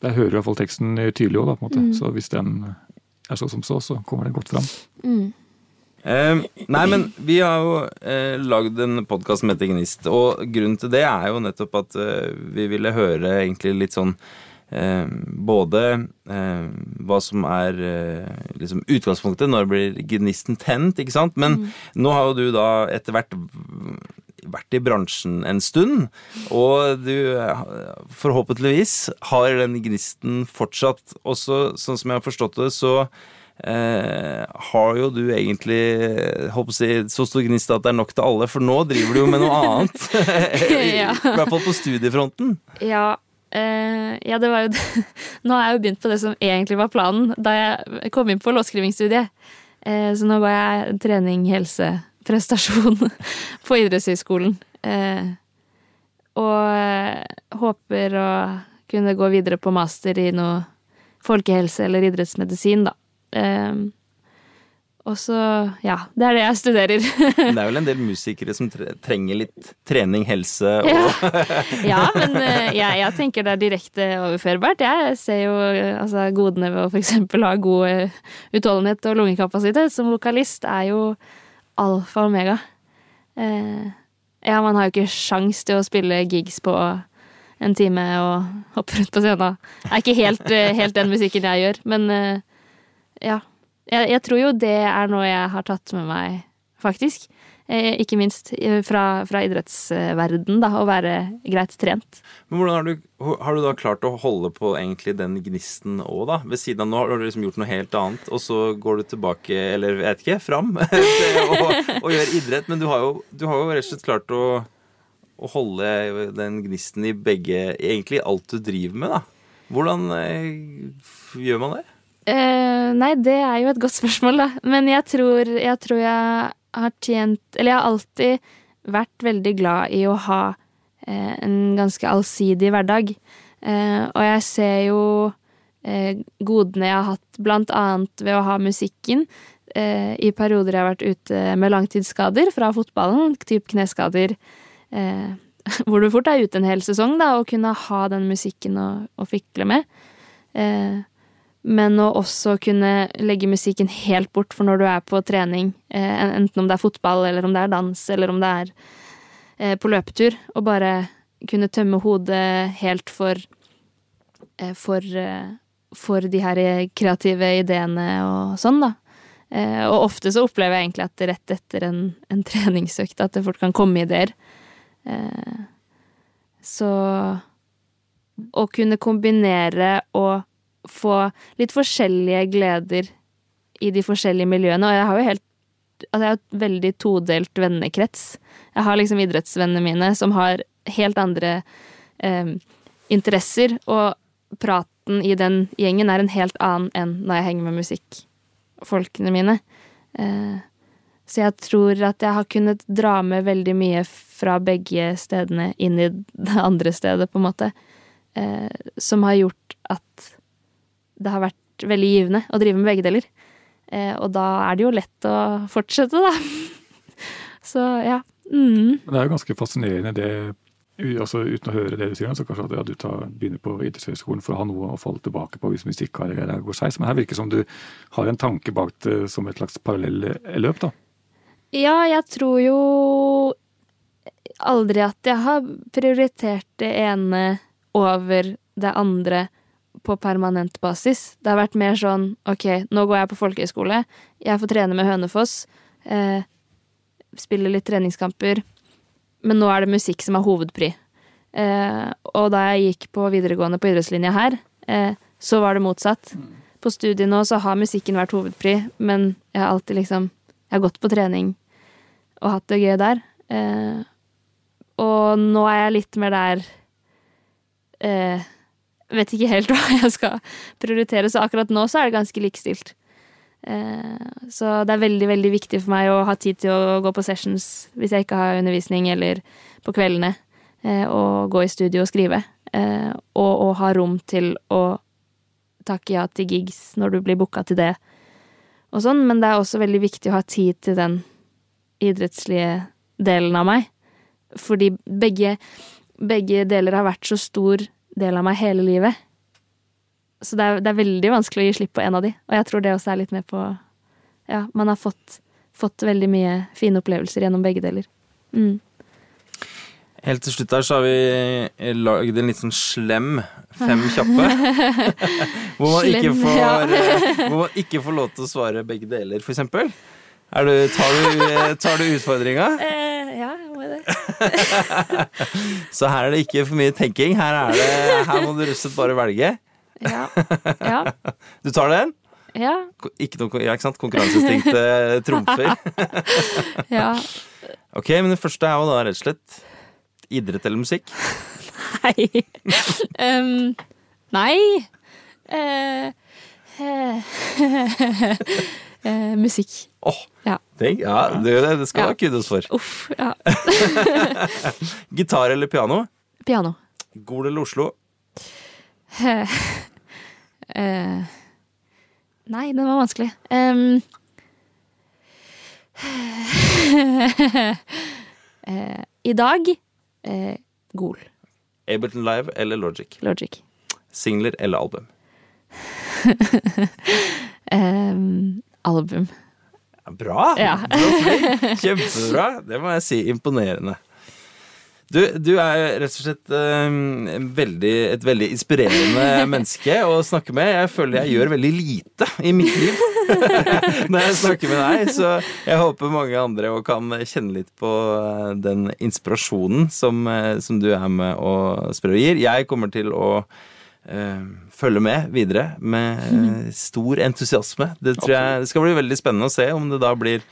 B: der hører i hvert fall teksten tydelig òg, da, på en måte. Mm. Så hvis den er så som så, så kommer den godt fram. Mm.
A: Eh, nei, men vi har jo eh, lagd en podkast som heter Gnist, og grunnen til det er jo nettopp at eh, vi ville høre egentlig litt sånn eh, både eh, hva som er eh, liksom utgangspunktet, når blir gnisten tent, ikke sant? Men mm. nå har jo du da etter hvert vært i bransjen en stund, og du forhåpentligvis har den gnisten fortsatt. Også sånn som jeg har forstått det, så eh, har jo du egentlig å si, så stor gnist at det er nok til alle, for nå driver du jo med noe annet. I. I hvert fall på studiefronten.
C: Ja, eh, ja, det var jo. Nå har jeg jo begynt på det som egentlig var planen da jeg kom inn på låtskrivingsstudiet. Uh, så nå går jeg trening, helse, prestasjon på idrettshøyskolen. Uh, og håper å kunne gå videre på master i noe folkehelse eller idrettsmedisin, da. Um, og så Ja, det er det jeg studerer.
A: det er vel en del musikere som trenger litt trening, helse og
C: Ja, ja men uh, jeg, jeg, tenker det er direkte overførbart. Jeg ser jo altså, godene ved å f.eks. ha god uh, utholdenhet og lungekapasitet. Som vokalist er jo alfa og omega. Eh, ja, man har jo ikke sjans til å spille gigs på en time og hoppe rundt på scenen. Det er ikke helt, helt den musikken jeg gjør, men ja. Jeg, jeg, tror jo det er noe jeg har tatt med meg, faktisk. Eh, ikke minst eh, fra, fra idrettsverden, da, å være greit trent.
A: Men hvordan har du, har du, da klart å holde på egentlig den gnisten òg, da? Ved siden av nå har du liksom gjort noe helt annet, og så går du tilbake, eller jeg vet ikke, fram og, og gjør idrett. Men du har, jo, du har jo rett og slett klart å, å holde den gnisten i begge Egentlig alt du driver med, da. Hvordan eh, gjør man det?
C: Eh, nei, det er jo et godt spørsmål, da. Men jeg tror, jeg tror jeg har tjent Eller jeg har alltid vært veldig glad i å ha uh, en ganske allsidig hverdag. Uh, og jeg ser jo godene jeg har hatt blant annet ved å ha musikken. I perioder jeg har vært ute med langtidsskader fra fotballen, typ kneskader. Hvor du fort er ute en hel sesong, da, og kunne ha den musikken å, å fikle med. Eh, men å også kunne legge musikken helt bort for når du er på trening, eh, enten om det er fotball, eller om det er dans, eller om det er eh, på løpetur, og bare kunne tømme hodet helt for eh, for, for de her kreative ideene og sånn, da. Og ofte så opplever jeg egentlig at rett etter en, en treningsøkt at det fort kan komme ideer. Så å kunne kombinere og få litt forskjellige gleder i de forskjellige miljøene. Og jeg har jo helt Altså, jeg har et veldig todelt vennekrets. Jeg har liksom idrettsvennene mine som har helt andre eh, interesser, og praten i den gjengen er en helt annen enn når jeg henger med musikkfolkene mine. Eh, så jeg tror at jeg har kunnet dra med veldig mye fra begge stedene inn i det andre stedet, på en måte. Eh, som har gjort at det har vært veldig givende å drive med begge deler. Eh, og da er det jo lett å fortsette, da. Så ja. Mm.
B: Men det er jo ganske fascinerende det, altså uten å høre det du sier, så kanskje at ja, du tar, begynner på idrettshøyskolen for å ha noe å falle tilbake på hvis musikkarrieren går skeis. Men her virker det som du har en tanke bak det som et slags parallelløp, da?
C: Ja, jeg tror jo aldri at jeg har prioritert det ene over det andre på permanent basis. Det har vært mer sånn ok, nå går jeg på folkehøyskole, jeg får trene med Hønefoss, eh, spille litt treningskamper, men nå er det musikk som er hovedpri. Eh, og da jeg gikk på videregående på idrettslinja her, eh, så var det motsatt. På studiet nå så har musikken vært hovedpri, men jeg har alltid liksom Jeg har gått på trening og hatt det gøy der. Eh, og nå er jeg litt mer der eh, vet ikke helt hva jeg skal prioritere, så akkurat nå så er det ganske likestilt. Eh, så det er veldig, veldig viktig for meg å ha tid til å gå på sessions hvis jeg ikke har undervisning, eller på kveldene, eh, og gå i studio og skrive. Eh, og, å ha rom til å takke ja til gigs når du blir booka til det, og sånn, men det er også veldig viktig å ha tid til den idrettslige delen av meg. Fordi begge, begge deler har vært så stor del av meg hele livet. Så det er, det er, veldig vanskelig å gi slipp på en av de, og jeg tror det også er litt med på Ja, man har fått, fått veldig mye fine opplevelser gjennom begge deler. Mm.
A: Helt til slutt her så har vi lagd en litt sånn slem fem kjappe. hvor, man ikke får, ja. hvor man ikke får lov til å svare begge deler, for eksempel. Du, tar, du, tar, du, utfordringa?
C: Eh, ja, jeg må det.
A: så her er det ikke for mye tenking. Her, det, her må du rett og slett bare velge.
C: Ja. ja.
A: Du tar den?
C: Ja.
A: Ikke noe, ja, ikke sant? Konkurranseinstinktet trumfer.
C: ja.
A: Ok, men det første er jo da rett og slett idrett eller musikk?
C: Nei. um, nei. Uh, uh, musikk.
A: Oh, ja. Det, ja, det, det skal ja. ha kudos for.
C: Uff, ja.
A: Gitar eller piano?
C: Piano.
A: Gol eller Oslo?
C: eh, nei, den var vanskelig. Um, I dag Gol.
A: Ableton Live eller Logic?
C: Logic.
A: Singler eller album?
C: um, album.
A: Bra!
C: Ja.
A: Kjempebra. Det må jeg si. Imponerende. Du, du er rett og slett um, veldig, et veldig inspirerende menneske å snakke med. Jeg føler jeg gjør veldig lite i mitt liv når jeg snakker med deg. Så jeg håper mange andre kan kjenne litt på eh, den inspirasjonen som, eh, som du er med og sprer og gir. Jeg kommer til å følge med videre med stor entusiasme. Det tror jeg det skal bli veldig spennende å se om det da blir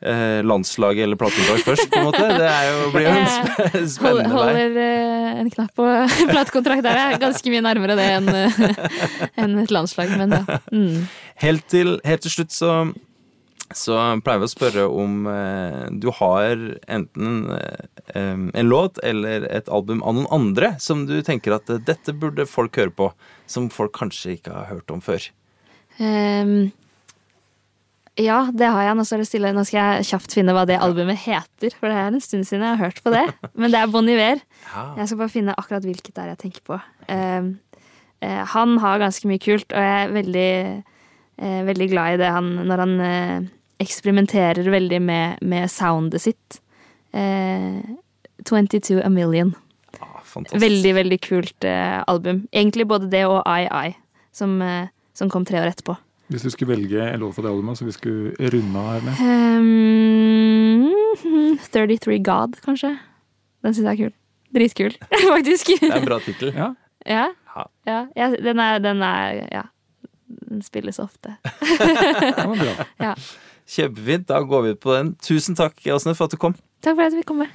A: eh, landslaget eller platekontrakt først, på en måte. Det er jo, blir jo en spennende
C: holder, holder, en knapp på platekontrakt der. Er ganske mye nærmere det enn et landslag, men ja. Mm.
A: Helt, til, helt til slutt så, så pleier vi å spørre om eh, du har enten eh, en låt eller et album av noen andre som du tenker at eh, dette burde folk høre på, som folk kanskje ikke har hørt om før.
C: Um, ja, det har jeg. Nå skal, stille. Nå skal jeg kjapt finne hva det albumet heter, for det er en stund siden jeg har hørt på det. Men det er Bon Iver.
A: Ja.
C: Jeg skal bare finne akkurat hvilket det er jeg tenker på. Um, eh, han har ganske mye kult, og jeg er veldig, eh, veldig glad i det han når han eh, eksperimenterer veldig med, med soundet sitt. Eh, 22 A Million.
A: Ah.
C: Veldig, veldig kult eh, album. Egentlig både det og I I, som, eh, som kom tre år etterpå.
B: Hvis du skulle velge en låt fra det albumet, så vi skulle runde av her med
C: Um, 33 God, kanskje. Den syns jeg er kul. Dritkul, faktisk.
A: Det er en bra tittel.
B: Ja,
C: Ja.
A: Ja.
C: ja. ja den, er, den er Ja. Den spilles ofte.
B: det var bra.
C: Ja.
A: Kjempefint. Da går vi ut på den. Tusen takk, Åsne, for at du kom.
C: Takk for at vi kom med.